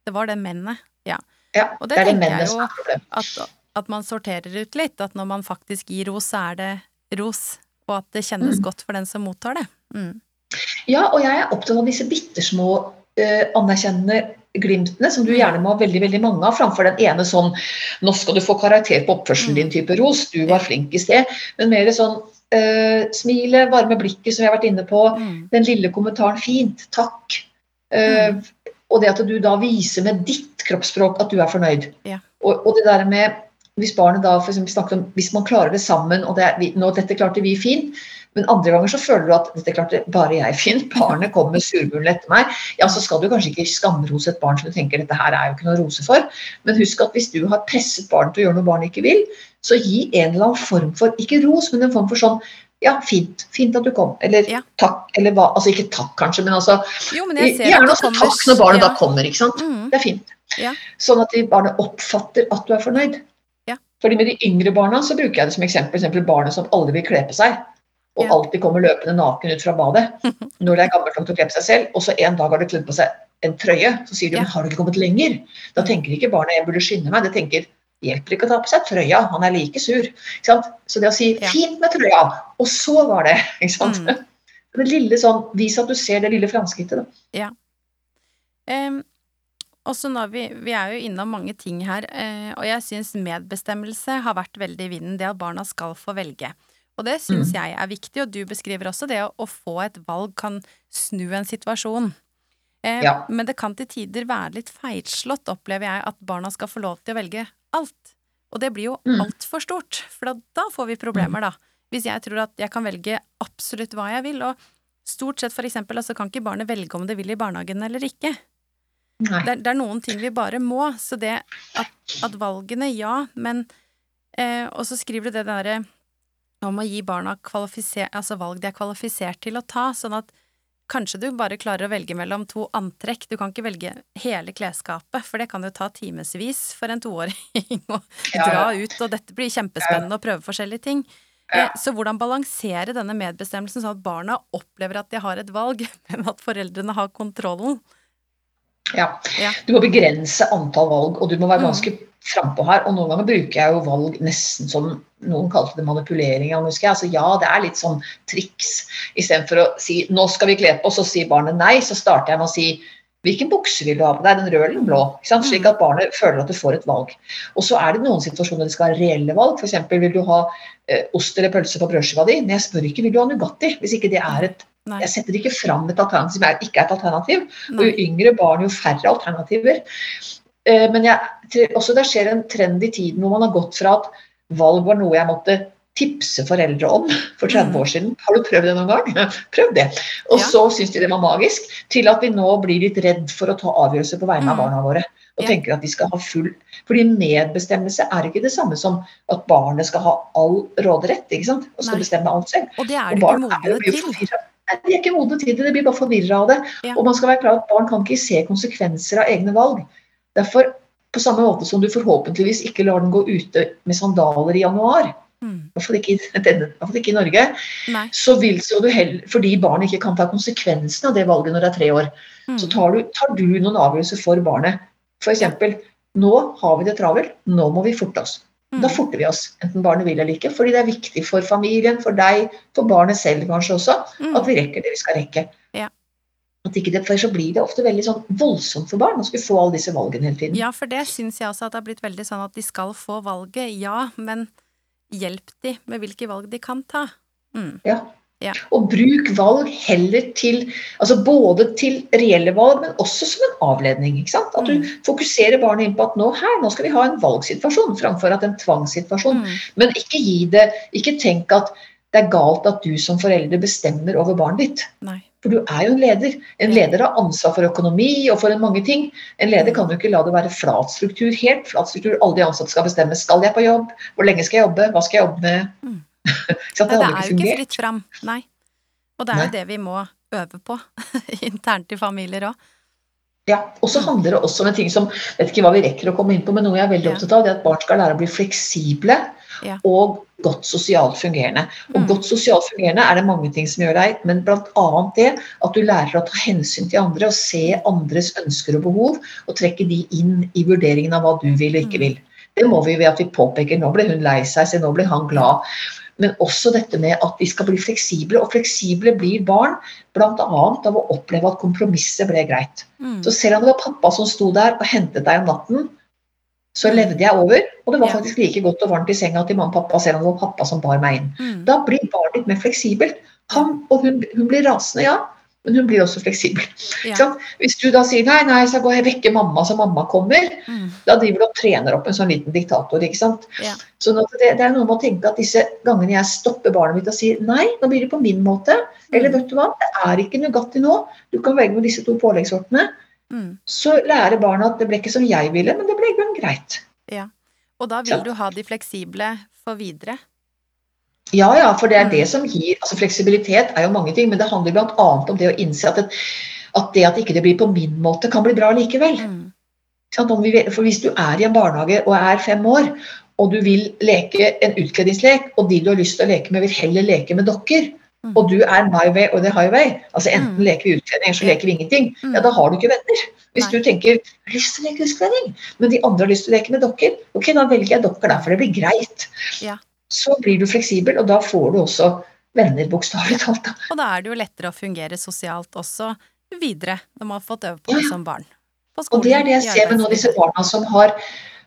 det var det mennet. Ja. Ja, Og det, det er tenker jeg jo. At, at man sorterer ut litt, at når man faktisk gir ros, så er det ros, og at det kjennes Mm. godt for den som mottar det. Mm. Ja, og jeg er opptatt av disse bitte små anerkjennende glimtene, som du gjerne må ha veldig veldig mange av, framfor den ene sånn 'nå skal du få karakter på oppførselen din' type ros. Du var flink i sted. Men mer sånn uh, smilet, varme blikket, som jeg har vært inne på. Mm. Den lille kommentaren 'fint, takk'. Eh, Og det at du da viser med ditt kroppsspråk at du er fornøyd. Ja. Og, og det der med hvis barnet da for eksempel snakker om hvis man klarer det sammen, og det er, vi, nå, dette klarte vi fint, men andre ganger så føler du at dette klarte bare jeg fint, barnet kommer surmulen etter meg, ja, så skal du kanskje ikke skamrose et barn som du tenker dette her er jo ikke noe å rose for, men husk at hvis du har presset barnet til å gjøre noe barnet ikke vil, så gi en eller annen form for, ikke ros, men en form for sånn ja, fint, fint at du kom, eller Ja. takk, eller hva, altså ikke takk kanskje, men altså Jo, men gjerne også kommer takk når barnet ja. da kommer, ikke sant? Mm. Det er fint. Ja. Sånn at de barnet oppfatter at du er fornøyd. Ja. Fordi med de yngre barna så bruker jeg det som eksempel, for eksempel barnet som aldri vil kle på seg. Og Ja. alltid kommer løpende naken ut fra badet når det er gammelt nok til å kle på seg selv. Og så en dag har det kledd på seg en trøye. Så sier du Ja. men har du ikke kommet lenger? Da tenker ikke barnet jeg burde skynde meg. Det tenker hjelper ikke å ta på seg trøya, han er like sur. Så det å si Ja. fint med trøya, og så var det. Ikke sant? Mm. Det lille sånn, Vis at du ser det lille framskrittet. da. Um, også når vi, vi er jo innom mange ting her, eh, og jeg syns medbestemmelse har vært veldig i vinden, det at barna skal få velge. Og det syns Mm. jeg er viktig, og du beskriver også det å, få et valg kan snu en situasjon. Eh, Ja. Men det kan til tider være litt feilslått, opplever jeg, at barna skal få lov til å velge alt. Og det blir jo Mm. altfor stort, for da, da får vi problemer, da. hvis jeg tror at jeg kan velge absolutt hva jeg vil, og stort sett for eksempel, altså kan ikke barnet velge om det vil i barnehagen eller ikke. Det er, det er noen ting vi bare må, så det at, at valgene, ja, men eh, Og så skriver du det derre om å gi barna altså valg de er kvalifisert til å ta, sånn at kanskje du bare klarer å velge mellom to antrekk, du kan ikke velge hele klesskapet, for det kan jo ta timevis for en toåring å Ja, dra ut, og dette blir kjempespennende å prøve forskjellige ting. Ja. Eh, Så hvordan balansere denne medbestemmelsen sånn at barna opplever at de har et valg, men at foreldrene har kontrollen? Ja. Ja. Du må begrense antall valg, og du må være ganske Mm. Frampå her. Og noen ganger bruker jeg jo valg nesten som noen kalte det manipulering. jeg. Altså, ja, det er litt sånn triks. Istedenfor å si 'nå skal vi kle på så sier barnet nei, så starter jeg med å si 'hvilken bukse vil du ha på deg', den røde eller den blå? Slik at barnet føler at du får et valg. Og så er det noen situasjoner det skal være reelle valg. F.eks. vil du ha eh, ost eller pølse på brødskiva di, men jeg spør ikke vil du ha Nugatti. Hvis ikke det er et Nei. Jeg setter ikke fram et alternativ som ikke er et alternativ. Og jo yngre barn, jo færre alternativer. Eh, Men jeg, også det skjer en trend i tiden hvor man har gått fra at valg var noe jeg måtte tipse foreldre om for 30 Mm. år siden. Har du prøvd det noen gang? Prøv det. Og Ja. så syns de det var magisk, til at vi nå blir litt redd for å ta avgjørelser på vegne av Mm. barna våre. Og Ja. tenker at de skal ha full Fordi medbestemmelse er ikke det samme som at barnet skal ha all råderett ikke sant? og skal Nei. bestemme alt selv. Og det er det ikke modne til. Nei, De er ikke modne til det, de blir bare forvirra av det. Ja. Og man skal være klar at barn kan ikke se konsekvenser av egne valg. Derfor, på samme måte som du forhåpentligvis ikke lar den gå ute med sandaler i januar, Mm. i hvert fall ikke, i- ikke Norge, Nei. så vil så du heller, fordi barn ikke kan ta konsekvensen av det valget når det er tre år, Mm. så tar du, tar du noen avgjørelser for barnet. F.eks.: Nå har vi det travelt, nå må vi forte oss. Mm. Da forter vi oss, enten barnet vil eller ikke, fordi det er viktig for familien, for deg, for barnet selv kanskje også, Mm. at vi rekker det vi skal rekke. Ja. At ikke det, for så blir det ofte veldig sånn voldsomt for barn å skulle få alle disse valgene hele tiden. Ja, for det syns jeg også at det har blitt veldig sånn at de skal få valget, ja, men hjelp de med hvilke valg de kan ta. Mm. Ja. Ja. Og bruk valg heller til altså både til reelle valg, men også som en avledning. ikke sant? At du Mm. fokuserer barnet inn på at nå her, nå skal vi ha en valgsituasjon framfor at en tvangssituasjon. Mm. Men ikke gi det Ikke tenk at det er galt at du som forelder bestemmer over barnet ditt. Nei. For du er jo en leder. En leder har ansvar for økonomi og for mange ting. En leder kan jo ikke la det være flat struktur. Helt flat struktur. Alle de ansatte skal bestemme. Skal jeg på jobb? Hvor lenge skal jeg jobbe? Hva skal jeg jobbe med? Mm. Så Nei, det det er jo ikke fritt fram. Nei. Og det er jo det vi må øve på internt i familier òg. Ja, og så handler det også om en ting som vet ikke hva vi rekker å komme inn på, men noe jeg er veldig Ja. opptatt av, det er at barn skal lære å bli fleksible Ja. og godt sosialt fungerende. Og Mm. godt sosialt fungerende er det mange ting som gjør deg, men bl.a. det at du lærer å ta hensyn til andre og se andres ønsker og behov, og trekke de inn i vurderingen av hva du vil og ikke Mm. vil. Det må vi ved at vi påpeker nå ble hun lei seg, se nå ble han glad. Men også dette med at vi skal bli fleksible, og fleksible blir barn bl.a. av å oppleve at kompromisset ble greit. Mm. Så selv om det var pappa som sto der og hentet deg om natten, så levde jeg over. Og det var faktisk like godt og varmt i senga til mamma og pappa, selv om det var pappa som bar meg inn. Mm. Da blir barnet litt mer fleksibelt. Han, og hun, hun blir rasende, ja, men hun blir også fleksibel. Ja. Hvis du da sier nei, nei, så går jeg vekke mamma så mamma kommer, Mm. da driver du og trener opp en sånn liten diktator. ikke sant? Ja. Så det, det er noe med å tenke at disse gangene jeg stopper barnet mitt og sier nei, nå blir det på min måte, eller Mm. vet du hva, det er ikke Nugatti nå, du kan velge med disse to påleggssortene, Mm. så lærer barna at det ble ikke som jeg ville, men det ble i grunnen greit. Og da Ja. vil du ha de fleksible for videre. Ja, ja, for det er Mm. det som gir altså Fleksibilitet er jo mange ting, men det handler bl.a. om det å innse at, det, at det at ikke det blir på min måte, kan bli bra likevel. Mm. For hvis du er i en barnehage og er fem år, og du vil leke en utkledningslek, og de du har lyst til å leke med, vil heller leke med dokker. Og du er my way or the highway, altså enten Mm. leker vi utkledning, eller så leker vi ingenting, Mm. ja, da har du ikke venner. Hvis du tenker jeg har lyst til å leke utkledning, men de andre har lyst til å leke med dokker, ok, da velger jeg dokker der, for det blir greit. Ja. Så blir du fleksibel, og da får du også venner, bokstavelig talt. da. Og da er det jo lettere å fungere sosialt også videre, når man har fått øve på Ja. det som barn. På Og det er det jeg ser med nå, disse barna som har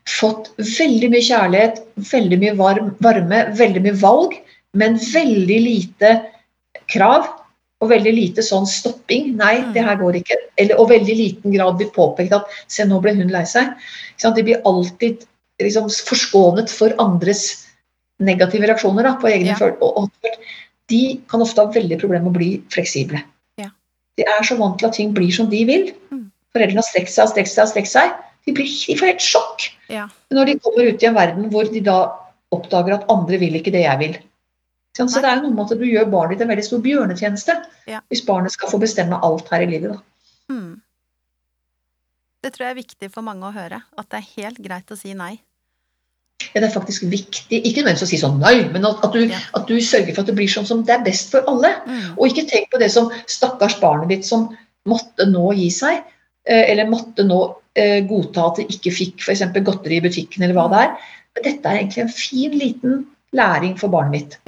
fått veldig mye kjærlighet, veldig mye varm, varme, veldig mye valg, men veldig lite krav. Og veldig lite sånn stopping. Nei, Mm. det her går ikke. Eller, og veldig liten grad blir påpekt at se, nå ble hun lei seg. De blir alltid liksom, forskånet for andres negative reaksjoner da, på egne Ja. følelser. de kan ofte ha veldig problemer med å bli fleksible. Ja. De er så vant til at ting blir som de vil. Mm. Foreldrene har strekt seg og strekt seg og strekt seg. De, blir, de får helt sjokk Ja. når de kommer ut i en verden hvor de da oppdager at andre vil ikke det jeg vil. Så det er noe med at du gjør barnet ditt en veldig stor bjørnetjeneste Ja. hvis barnet skal få bestemme alt her i livet. Da. Mm. Det tror jeg er viktig for mange å høre. At det er helt greit å si nei. Ja, det er faktisk viktig. Ikke nødvendigvis å si sånn nei, men at, at, du, Ja. at du sørger for at det blir sånn som det er best for alle. Mm. Og ikke tenk på det som stakkars barnet ditt som måtte nå gi seg, eh, eller måtte nå eh, godta at det ikke fikk f.eks. godteri i butikken, eller hva det er. Men dette er egentlig en fin, liten læring for barnet mitt.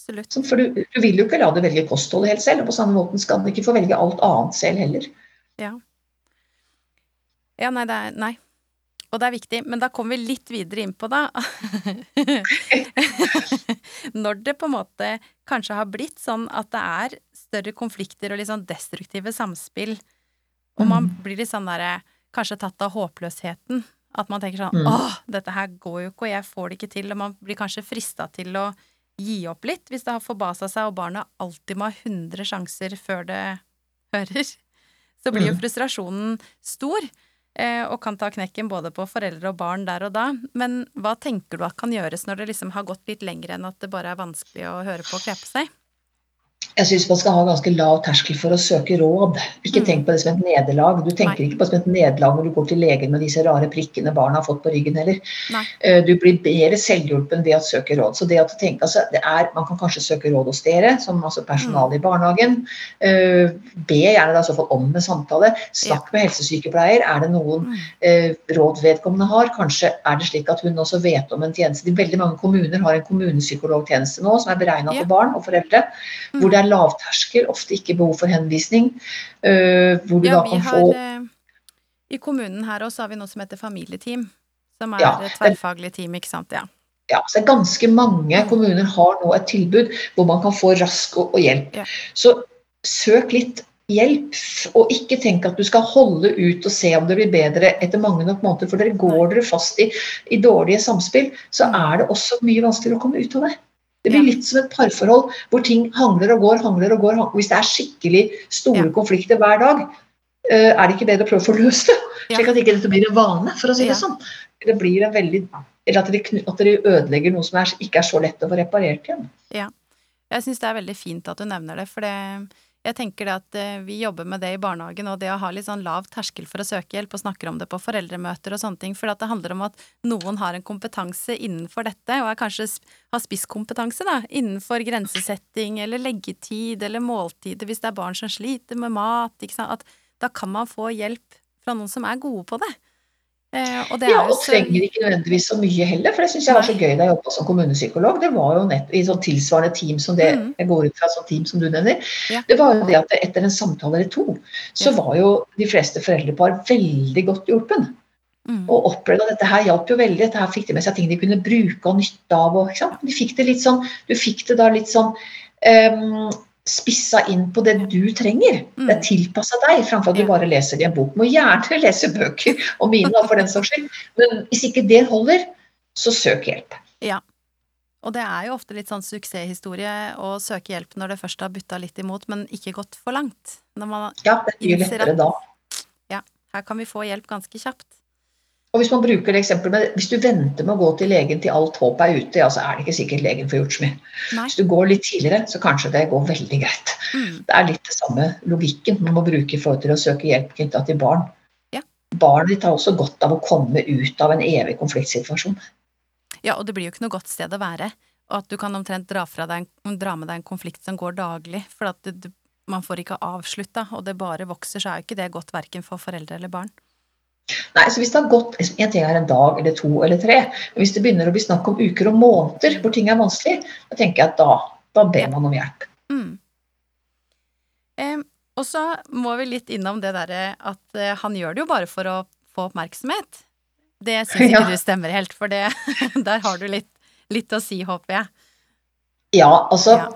Absolutt. For du, du vil jo ikke la det velge kostholdet helt selv, og på samme måten skal det ikke få velge alt annet selv heller. Ja, ja nei, det er Nei. Og det er viktig, men da kommer vi litt videre inn på da. Når det på en måte kanskje har blitt sånn at det er større konflikter og litt sånn destruktive samspill, og man Mm. blir litt sånn derre Kanskje tatt av håpløsheten. At man tenker sånn Mm. Åh, dette her går jo ikke, og jeg får det ikke til. Og man blir kanskje frista til å gi opp litt hvis det har forbasa seg, og barnet alltid må ha 100 sjanser før det hører. Så blir jo Mm. frustrasjonen stor, eh, og kan ta knekken både på foreldre og barn der og da. Men hva tenker du at kan gjøres når det liksom har gått litt lenger enn at det bare er vanskelig å høre på og kle på seg? Jeg syns man skal ha ganske lav terskel for å søke råd. Ikke Mm. tenk på det som et nederlag. Du tenker Nei. ikke på det som et nederlag når du går til legen med disse rare prikkene barna har fått på ryggen heller. Nei. Eh, Du blir mer selvhjulpen ved å søke råd. Så det at du tenker, altså, det er, Man kan kanskje søke råd hos dere, som altså personale i barnehagen. Uh, Be gjerne da i så fall om en samtale. Snakk med helsesykepleier. Er det noen Mm. eh, råd vedkommende har. Kanskje er det slik at hun også vet om en tjeneste. De veldig mange kommuner har en kommunepsykologtjeneste nå som er beregna Ja. for barn og foreldre. Mm. Hvor det er lavterskel, ofte ikke behov for henvisning. eh, hvor du Ja, da vi kan har få eh, I kommunen her også har vi noe som heter familieteam. Som er Ja, et tverrfaglig team, ikke sant. Ja. ja, så er Ganske mange Mm. kommuner har nå et tilbud hvor man kan få rask og, og hjelp. Ja. Så søk litt hjelp, og ikke tenk at du skal holde ut og se om det blir bedre etter mange nok måneder. For dere går dere fast i, i dårlige samspill, så Mm. er det også mye vanskeligere å komme ut av det. Det blir Ja. litt som et parforhold hvor ting hangler og går, hangler og går. Hvis det er skikkelig store Ja. konflikter hver dag, eh, er det ikke bedre å prøve å få løst det? Ja. Slik at ikke dette blir en vane, for å si Ja. det sånn. Det blir en veldig Eller at dere, at dere ødelegger noe som er, ikke er så lett å få reparert igjen. Jeg syns det er veldig fint at du nevner det, for det, jeg tenker det at eh, vi jobber med det i barnehagen, og det å ha litt sånn lav terskel for å søke hjelp, og snakker om det på foreldremøter og sånne ting, for det handler om at noen har en kompetanse innenfor dette, og er kanskje har spisskompetanse da, innenfor grensesetting eller leggetid eller måltider hvis det er barn som sliter med mat, ikke sant, at da kan man få hjelp fra noen som er gode på det. Eh, Ja, og så trenger ikke nødvendigvis så mye heller, for det syns jeg var så gøy da jeg jobba som kommunepsykolog. Det var jo nett i sånn tilsvarende team som det mm. jeg går ut fra sånn team som du nevner. Ja. Det var jo det at etter en samtale eller to, så var jo de fleste foreldrepar veldig godt hjulpen. mm, Og opplevde at dette her hjalp jo veldig. Dette her fikk de med seg ting de kunne bruke og nytte av. Og? De fikk det litt sånn, du fikk det da litt sånn em, spissa inn på det du trenger. Mm. Det er tilpassa deg, framfor at du bare leser i en bok. Må gjerne lese bøker, og mine for den saks skyld. Men hvis ikke det holder, så søk hjelp. Og det er jo ofte litt sånn suksesshistorie å søke hjelp når det først har butta litt imot, men ikke gått for langt. Ja, det mye lettere da. da. Her kan vi få hjelp ganske kjapt. Og hvis man bruker det eksempelet med hvis du venter med å gå til legen til alt håp er ute, ja, så er det ikke sikkert legen får gjort så mye. Hvis du går litt tidligere, så kanskje det går veldig greit. Mm. Det er litt det samme logikken man må bruke i forhold til å søke hjelp knytta til barn. Ja. Barnet ditt har også godt av å komme ut av en evig konfliktsituasjon. Ja, og det blir jo ikke noe godt sted å være. Og at du kan omtrent dra, fra deg dra med deg en konflikt som går daglig, for at du- man får ikke avslutta, og det bare vokser, så er jo ikke det godt verken for foreldre eller barn. Nei, så hvis det har gått En ting er en dag eller to eller tre, men hvis det begynner å bli snakk om uker og måneder hvor ting er vanskelig, da tenker jeg at da, da ber man om hjelp. Mm. Eh, og så må vi litt innom det derre at eh, han gjør det jo bare for å få oppmerksomhet. Det syns ikke Ja. du stemmer helt, for det, der har du litt, litt å si, håper jeg. Ja, altså Ja.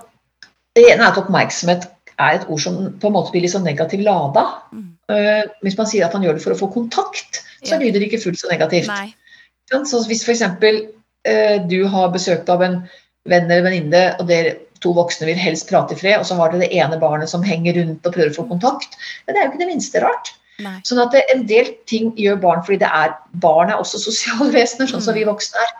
Det ene er at oppmerksomhet er et ord som på en måte blir litt sånn negativt lada. Mm. Eh, hvis man sier at han gjør det for å få kontakt, så lyder det ikke fullt så negativt. Nei. Så hvis f.eks. eh, du har besøk av en venn eller venninne, og dere to voksne vil helst prate i fred, og så har dere det ene barnet som henger rundt og prøver å få kontakt. Det er jo ikke det minste rart. Nei. Sånn at en del ting gjør barn fordi det er barn er også sosiale vesener, sånn som vi voksne er.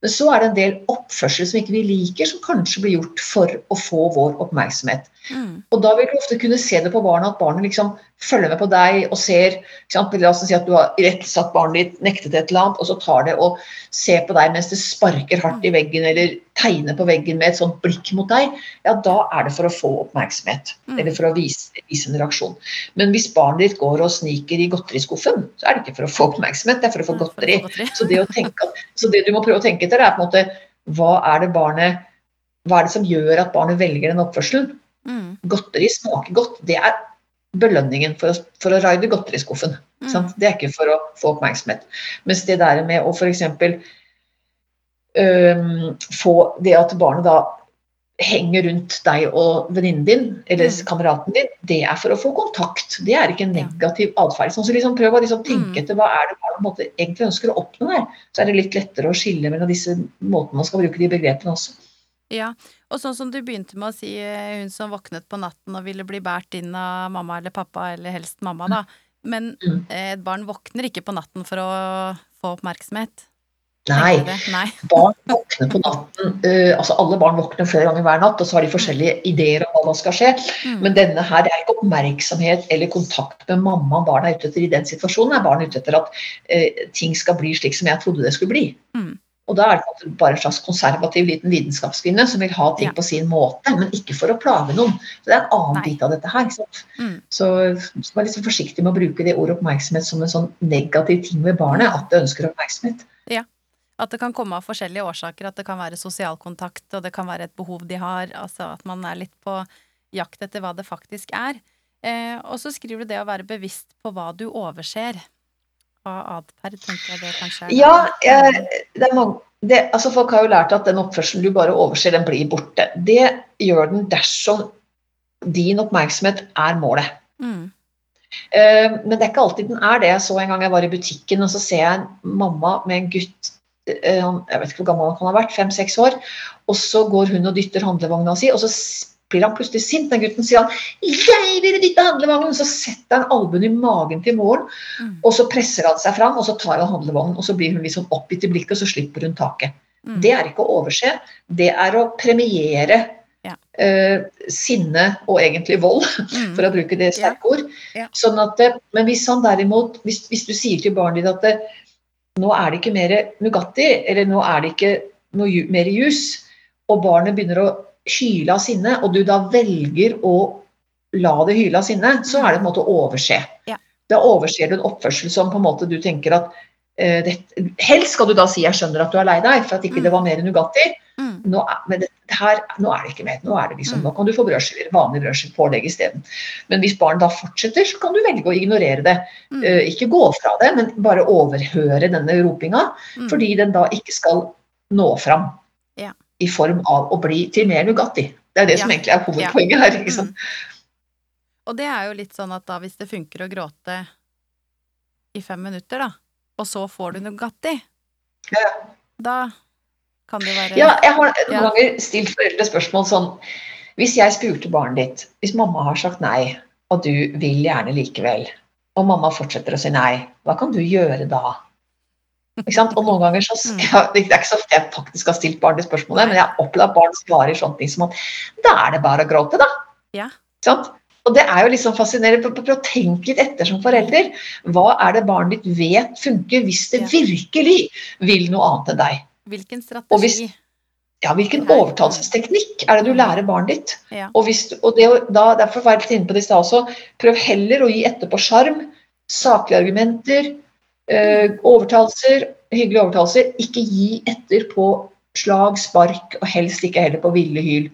Men så er det en del oppførsel som ikke vi liker, som kanskje blir gjort for å få vår oppmerksomhet. Mm. Og da vil du ofte kunne se det på barna, at barnet liksom følger med på deg og ser? La oss si at du har irettesatt barnet ditt, nektet et eller annet, og så tar det og ser på deg mens det sparker hardt i veggen eller tegner på veggen med et sånt blikk mot deg, ja, da er det for å få oppmerksomhet. Mm. Eller for å vise, vise en reaksjon. Men hvis barnet ditt går og sniker i godteriskuffen, så er det ikke for å få oppmerksomhet, det er for å få Mm, godteri. Så det, å tenke, så det du må prøve å tenke etter, er på en måte hva er det barnet hva er det som gjør at barnet velger den oppførselen? Mm. Godteri smaker godt. Det er belønningen for å, for å raide godteriskuffen. Mm. Det er ikke for å få oppmerksomhet. Mens det der med å f.eks. Um, få det at barnet da henger rundt deg og venninnen din, eller Mm. kameraten din, det er for å få kontakt. Det er ikke en negativ atferd. Sånn, så liksom prøv å liksom tenke Mm. etter hva er det barnet på en måte egentlig ønsker å oppnå der. Så er det litt lettere å skille mellom disse måtene man skal bruke de begrepene også. Ja, og sånn som du begynte med å si, eh, hun som våknet på natten og ville bli båret inn av mamma eller pappa, eller helst mamma, da. Men eh, et barn våkner ikke på natten for å få oppmerksomhet. Nei? Nei. barn våkner på natten. uh, altså Alle barn våkner flere ganger hver natt, og så har de forskjellige ideer om hva som skal skje. Mm. Men denne her, det er ikke oppmerksomhet eller kontakt med mamma barna er ute etter. I den situasjonen er barn ute etter at uh, ting skal bli slik som jeg trodde det skulle bli. Mm. Og da er det bare en slags konservativ liten vitenskapskvinne som vil ha ting Ja. på sin måte, men ikke for å plage noen. Så det er en annen Nei. bit av dette her. Mm. Så, så vær så forsiktig med å bruke det ordet oppmerksomhet som en sånn negativ ting ved barnet, at det ønsker oppmerksomhet. Ja. At det kan komme av forskjellige årsaker, at det kan være sosial kontakt, og det kan være et behov de har, altså at man er litt på jakt etter hva det faktisk er. Eh, og så skriver du det å være bevisst på hva du overser. Av atferd, tenker jeg det kanskje er. Ja, jeg, det er mange, det, altså folk har jo lært at den oppførselen du bare overser, den blir borte. Det gjør den dersom din oppmerksomhet er målet. Mm. Uh, men det er ikke alltid den er det. Jeg så en gang jeg var i butikken, og så ser jeg en mamma med en gutt eh, Jeg vet ikke hvor gammel han har vært, fem-seks år. Og så går hun og dytter handlevogna si, og så blir han plutselig sint. Den gutten sier han 'Jeg vil dytte handlevognen!' Så setter han albuen i magen til moren, Mm. og så presser han seg fram, og så tar han handlevognen, og så blir hun liksom oppgitt i blikket, og så slipper hun taket. Mm. Det er ikke å overse, det er å premiere Ja. Uh, sinne og egentlig vold, Mm. for å bruke det sterke ord. Ja. Sånn at, men hvis han derimot, hvis, hvis du sier til barnet ditt at det, nå er det ikke mer Nugatti, eller nå er det ikke noe mer jus, og barnet begynner å hyle av sinne, og du da velger å la det hyle av sinne, så er det på en måte å overse. Ja. Da overser du en oppførsel som på en måte du tenker at eh, det, Helst skal du da si 'jeg skjønner at du er lei deg', for at ikke Mm. det var mer Nugatti. Mm. Nå men det, her, nå er det ikke mer. Nå, er det liksom, Mm. nå kan du få brødskiver, vanlig brødskivepålegg isteden. Men hvis barn da fortsetter, så kan du velge å ignorere det. Mm. Eh, ikke gå fra det, men bare overhøre denne ropinga. Mm. Fordi den da ikke skal nå fram. I form av å bli til mer Nugatti. Det er det som egentlig er hovedpoenget her. ikke sant? Mm. Og det er jo litt sånn at da hvis det funker å gråte i fem minutter, da, og så får du Nugatti, Ja. da kan det være Ja, jeg har noen Ja. ganger stilt foreldre spørsmål sånn Hvis jeg spurte barnet ditt Hvis mamma har sagt nei, og du vil gjerne likevel, og mamma fortsetter å si nei, hva kan du gjøre da? Og noen ganger så Mm. ja, Det er ikke så ofte jeg faktisk har stilt barn det spørsmålet, men jeg har opplevd at barn svarer sånne ting som at da er det bare å gråte, da. Ja. Og det er jo sånn fascinerende. Prøv å tenke litt etter som forelder. Hva er det barnet ditt vet funker hvis det Ja. virkelig vil noe annet enn deg? Hvilken Og hvis- strategi? Ja, hvilken overtalelsesteknikk er det du lærer barnet ditt? Ja. Og, hvis, og det, da, derfor var jeg litt inne på det i stad også. Prøv heller å gi etter på sjarm, saklige argumenter, overtalelser, hyggelige overtalelser. Ikke gi etter på slag, spark, og helst ikke heller på ville hyl.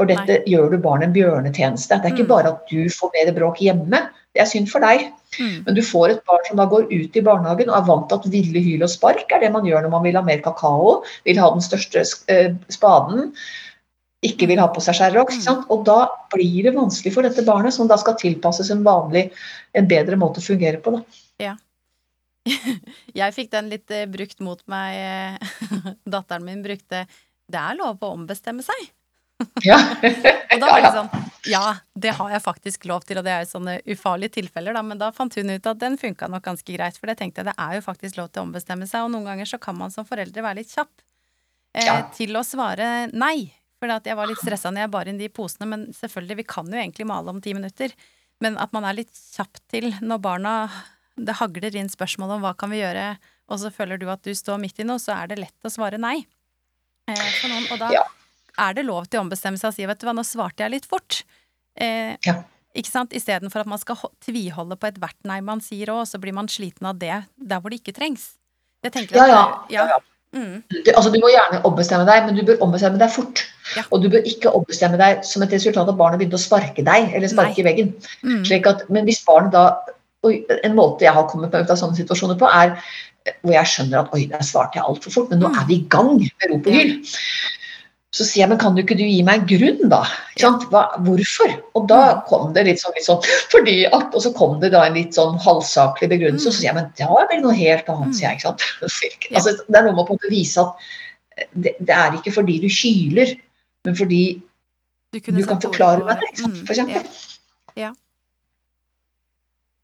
For dette gjør du barnet en bjørnetjeneste. Det er ikke Mm. bare at du får mer bråk hjemme, det er synd for deg. Mm. Men du får et barn som da går ut i barnehagen og er vant til at ville hyl og spark er det man gjør når man vil ha mer kakao, vil ha den største eh, spaden, ikke vil ha på seg skjærrock. Mm. Og da blir det vanskelig for dette barnet, som da skal tilpasses en vanlig, en bedre måte å fungere på. Da. Jeg fikk den litt eh, brukt mot meg. eh, Datteren min brukte 'det er lov å ombestemme seg'. Ja. Og da var det sånn Ja, det har jeg faktisk lov til, og det er jo sånne ufarlige tilfeller, da, men da fant hun ut at den funka nok ganske greit, for det tenkte jeg det er jo faktisk lov til å ombestemme seg, og noen ganger så kan man som foreldre være litt kjapp eh, Ja. til å svare nei. For jeg var litt stressa når jeg bar inn de posene, men selvfølgelig, vi kan jo egentlig male om ti minutter. Men at man er litt kjapp til når barna Det hagler inn spørsmål om hva kan vi gjøre, og så føler du at du står midt i noe, så er det lett å svare nei. Eh, for noen, og da Ja. er det lov til å ombestemme seg og si vet du hva, nå svarte jeg litt fort. Eh, Ja. Ikke sant? Istedenfor at man skal tviholde på ethvert nei man sier òg, og så blir man sliten av det der hvor det ikke trengs. Jeg tenker Ja, at ja. ja. ja. Mm, Du, altså, du må gjerne ombestemme deg, men du bør ombestemme deg fort. Ja. Og du bør ikke ombestemme deg som et resultat av at barnet begynte å sparke deg, eller sparke i veggen. mm, Slik at, men hvis barnet da oi, En måte jeg har kommet meg ut av sånne situasjoner på, er eh, hvor jeg skjønner at oi, der svarte jeg altfor fort, men nå Mm. er vi i gang med rop og hyl. Så sier jeg, men kan du ikke du gi meg en grunn, da? Hva, hvorfor? Og da Mm. kom det litt sånn, litt sånn fordi at, Og så kom det da en litt sånn halvsaklig begrunnelse, og så sier jeg, men da er vel noe helt annet, sier jeg. ikke sant? Altså, det er noe med å vise at det, det er ikke fordi du kyler, men fordi du, du kan forklare meg det, ikke sant? Mm, for eksempel. ja. Ja.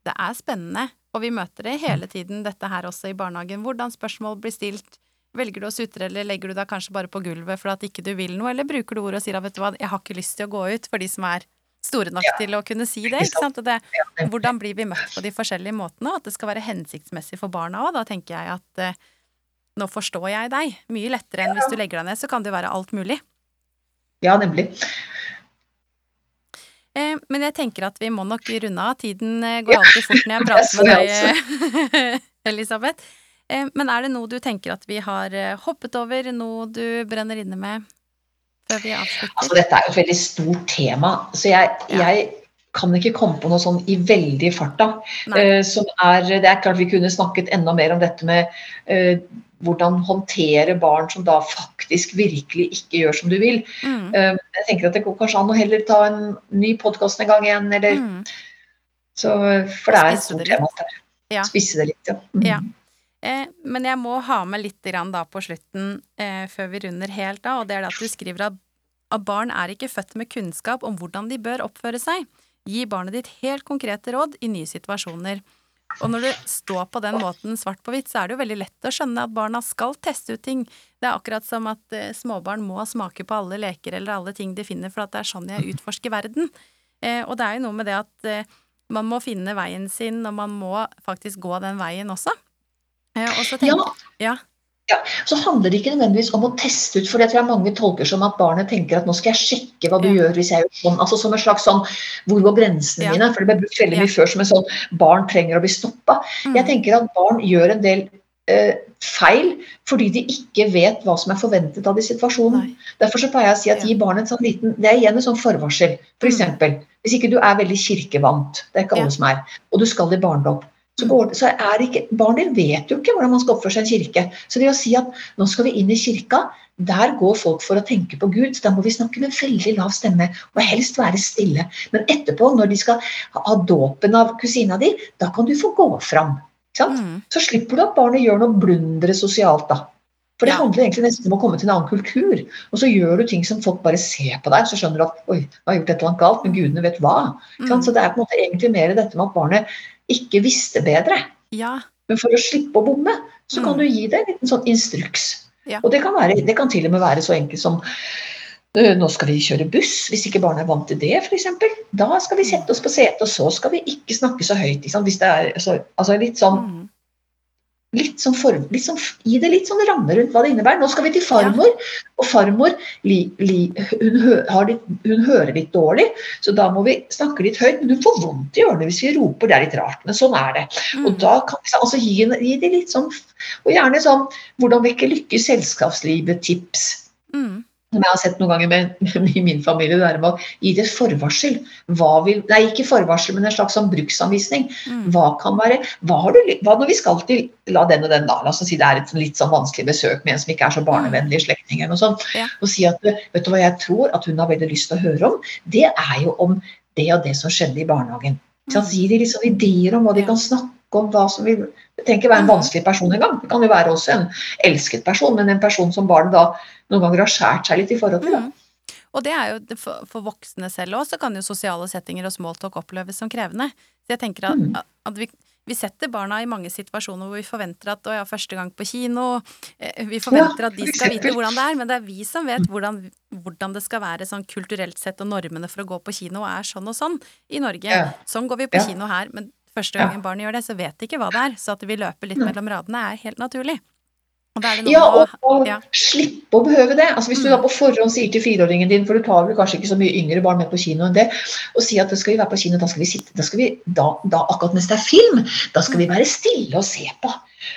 Det er spennende, og vi møter det hele tiden, dette her også i barnehagen. Hvordan spørsmål blir stilt. Velger du å sutre, eller legger du deg kanskje bare på gulvet for at ikke du vil noe, eller bruker du ord og sier at vet du hva, jeg har ikke lyst til å gå ut, for de som er store nok Ja. til å kunne si det, Ikke sant? Og det, hvordan blir vi møtt på de forskjellige måtene, og at det skal være hensiktsmessig for barna òg. Da tenker jeg at eh, nå forstår jeg deg. Mye lettere enn hvis du legger deg ned, så kan det være alt mulig. ja, nemlig. Eh, men jeg tenker at vi må nok runde av. Tiden eh, går alltid fort når jeg prater med deg, Elisabeth. Eh, men er det noe du tenker at vi har hoppet over? Noe du brenner inne med før vi Altså, dette er jo et veldig stort tema, så jeg, jeg kan ikke komme på noe sånn i veldig farta. Som er, det er klart vi kunne snakket enda mer om dette med eh, hvordan håndtere barn som da faktisk virkelig ikke gjør som du vil. Mm, Eh, jeg tenker at det går kanskje an å heller ta en ny podkast en gang igjen, eller mm. så, For det er et stort tema. Der. Ja. Spisse det litt, ja. Mm. Ja. Eh, men jeg må ha med litt grann da på slutten, eh, før vi runder helt av, og det er det at du skriver at, at barn er ikke født med kunnskap om hvordan de bør oppføre seg. Gi barnet ditt helt konkrete råd i nye situasjoner. Og når det står på den måten svart på hvitt, så er det jo veldig lett å skjønne at barna skal teste ut ting. Det er akkurat som at eh, småbarn må smake på alle leker eller alle ting de finner, for at det er sånn jeg utforsker verden. Eh, og det er jo noe med det at eh, man må finne veien sin, og man må faktisk gå den veien også. Eh, og så tenker Ja. ja. Så handler det ikke nødvendigvis om å teste ut, for det tror jeg mange tolker som at barnet tenker at nå skal jeg sjekke hva du Ja. gjør hvis jeg gjør sånn. Altså som en slags sånn hvor går grensene Ja. mine? For det ble brukt veldig Ja. mye før som en sånn barn trenger å bli stoppa. Mm. Jeg tenker at barn gjør en del eh, feil fordi de ikke vet hva som er forventet av de situasjonen. Nei. Derfor så pleier jeg å si at Ja. gi barnet en sånn liten Det er igjen en sånn forvarsel. F.eks. eksempel hvis ikke du er veldig kirkevant, det er ikke Ja. alle som er, og du skal i barndom, så, går, så er ikke Barnet vet jo ikke hvordan man skal oppføre seg i en kirke. Så det å si at nå skal vi inn i kirka, der går folk for å tenke på Gud, så da må vi snakke med veldig lav stemme og helst være stille. Men etterpå, når de skal ha dåpen av kusina di, da kan du få gå fram. Mm. Så slipper du at barnet gjør noe blundere sosialt, da. For det handler egentlig nesten om å komme til en annen kultur. Og så gjør du ting som folk bare ser på deg, så skjønner du at oi, du har gjort et eller annet galt, men gudene vet hva. Mm. Så det er på en måte egentlig mer dette med at barnet ikke visste bedre. Ja. Men for å slippe å bomme, så kan Mm. du gi det en sånn instruks. Ja. Og det kan, være, det kan til og med være så enkelt som «Øh, nå skal vi kjøre buss, hvis ikke barnet er vant til det, f.eks. Da skal vi sette oss på setet, og så skal vi ikke snakke så høyt. Liksom. Hvis det er så, altså litt sånn Mm. Litt sånn form, litt sånn, Gi det litt sånn ramme rundt hva det innebærer. Nå skal vi til farmor, og farmor li, li, hun, hø, har litt, hun hører litt dårlig, så da må vi snakke litt høyt. Men hun får vondt i ørene hvis vi roper, det er litt rart, men sånn er det. Og Mm. da kan vi altså, gi, gi det litt sånn Og gjerne sånn hvordan vekke lykke i selskapslivet-tips. Mm. Som jeg har sett noen ganger med, i min familie, det er med å gi det et forvarsel. Vil, nei, ikke forvarsel, men en slags sånn bruksanvisning. Mm. Hva kan være hva, har du, hva når vi skal til la den og den da, la oss si det er et litt sånn vanskelig besøk med en som ikke er så barnevennlig slektning, eller noe sånt, Ja. og si at vet du hva jeg tror at hun har veldig lyst til å høre om, det er jo om det og det som skjedde i barnehagen. Mm. Så gir de liksom ideer om hva de Ja. kan snakke snakke om hva som vil Det trenger ikke være en vanskelig person engang. Det kan jo være også en elsket person, men en person som barnet da noen ganger har skåret seg litt i forhold til. Mm. Og det er jo for, for voksne selv òg, så kan jo sosiale settinger og smalltalk oppleves som krevende. Så jeg tenker at, Mm. at vi, vi setter barna i mange situasjoner hvor vi forventer at å ja, første gang på kino eh, Vi forventer Ja, at de skal vite hvordan det er, men det er vi som vet hvordan, hvordan det skal være sånn kulturelt sett, og normene for å gå på kino er sånn og sånn i Norge. Ja. Sånn går vi på Ja. kino her, men første Ja. gangen barn gjør det, så vet de ikke hva det er. Så at vi løper litt mellom radene er helt naturlig. Og er Ja, og, og ja. slippe å behøve det. Altså Hvis du Mm. da på forhånd sier til fireåringen din, for du tar vel kanskje ikke så mye yngre barn med på kino enn det, og sier at da skal vi være på kino, da skal vi sitte, da skal vi, da, da akkurat mens det er film, da skal vi være stille og se på.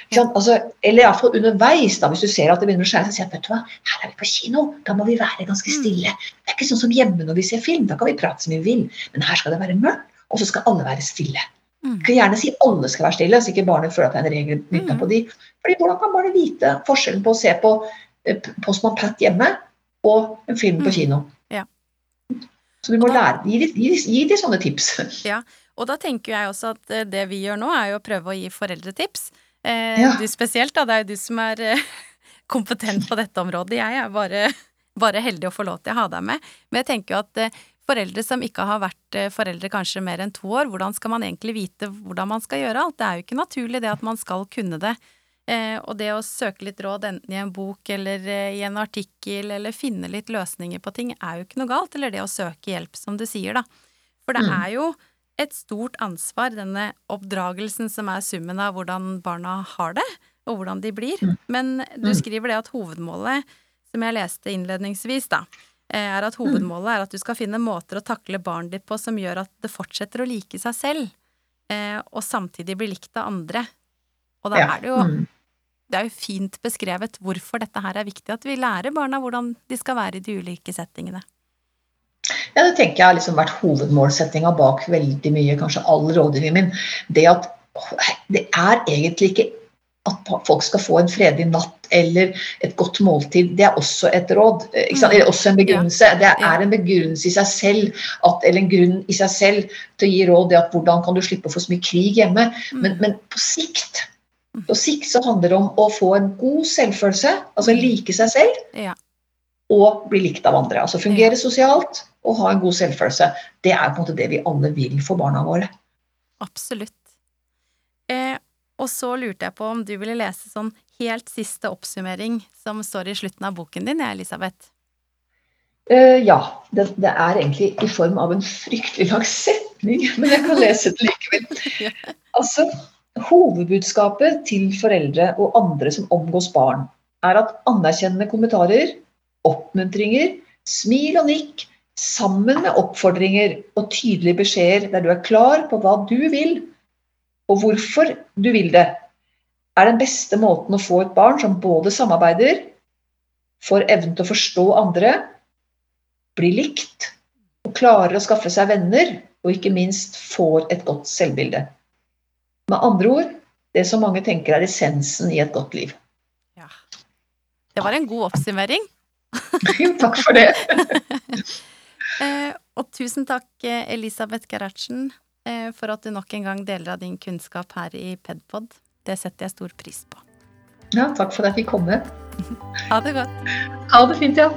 Ja. sant? Altså, eller iallfall underveis, da, hvis du ser at det begynner å skjære seg, vet du hva, her er vi på kino, da må vi være ganske Mm. stille. Det er ikke sånn som hjemme når vi ser film, da kan vi prate som vi vil, men her skal det være mørkt, og så skal alle være stille. Mm. Jeg kan gjerne si alle skal være stille, så ikke barnet føler at det er en regel knytta Mm. på de. Fordi Hvordan kan barnet vite forskjellen på å se på eh, Postman Pat hjemme og en film på Mm. kino? Ja. Så du må lære, gi, gi, gi de sånne tips. Og da tenker jeg også at eh, det vi gjør nå, er jo å prøve å gi foreldretips. Eh, Ja. Du spesielt, da. Det er jo du som er eh, kompetent på dette området. Jeg er bare, bare heldig å få lov til å ha deg med. Men jeg tenker jo at foreldre som ikke har vært eh, foreldre kanskje mer enn to år, hvordan skal man egentlig vite hvordan man skal gjøre alt? Det er jo ikke naturlig det at man skal kunne det. Eh, og det å søke litt råd enten i en bok eller eh, i en artikkel, eller finne litt løsninger på ting, er jo ikke noe galt. Eller det å søke hjelp, som du sier, da. For det Mm. er jo et stort ansvar, denne oppdragelsen som er summen av hvordan barna har det, og hvordan de blir. Mm. Men du Mm. skriver det at hovedmålet, som jeg leste innledningsvis, da, er Mm. at hovedmålet er at du skal finne måter å takle barnet ditt på som gjør at det fortsetter å like seg selv, eh, og samtidig bli likt av andre. Og da er det jo Mm. det er jo fint beskrevet hvorfor dette her er viktig, at vi lærer barna hvordan de skal være i de ulike settingene. Ja, det tenker jeg har liksom vært hovedmålsettinga bak veldig mye, kanskje all rådgivningen min. Det at det er egentlig ikke at folk skal få en fredelig natt eller et godt måltid. Det er også et råd. eh? Mm. Eller også en begrunnelse. Det er en begrunnelse i seg selv, at, eller en grunn i seg selv til å gi råd. Det at hvordan kan du slippe å få så mye krig hjemme. Men, Mm. men på sikt på sikt så handler det om å få en god selvfølelse, altså like seg selv, og bli likt av andre. Altså fungere sosialt og ha en god selvfølelse. Det er på en måte det vi alle vil for barna våre. Absolutt. Eh, og så lurte jeg på om du ville lese sånn helt siste oppsummering som står i slutten av boken din, Elisabeth. Uh, ja, det, det er egentlig i form av en fryktelig lang setning, men jeg kan lese det likevel. Altså, Hovedbudskapet til foreldre og andre som omgås barn, er at anerkjennende kommentarer, oppmuntringer, smil og nikk, sammen med oppfordringer og tydelige beskjeder der du er klar på hva du vil, og hvorfor du vil det, er den beste måten å få et barn som både samarbeider, får evnen til å forstå andre, blir likt og klarer å skaffe seg venner, og ikke minst får et godt selvbilde. Med andre ord det som mange tenker er essensen i et godt liv. Ja. Det var en god oppsummering. Jo, takk for det. Eh, og tusen takk, eh, Elisabeth Gerhardsen, for at du nok en gang deler av din kunnskap her i Pedpod. Det setter jeg stor pris på. Ja, takk for at jeg fikk komme. Ha det godt. Ha det fint, ja.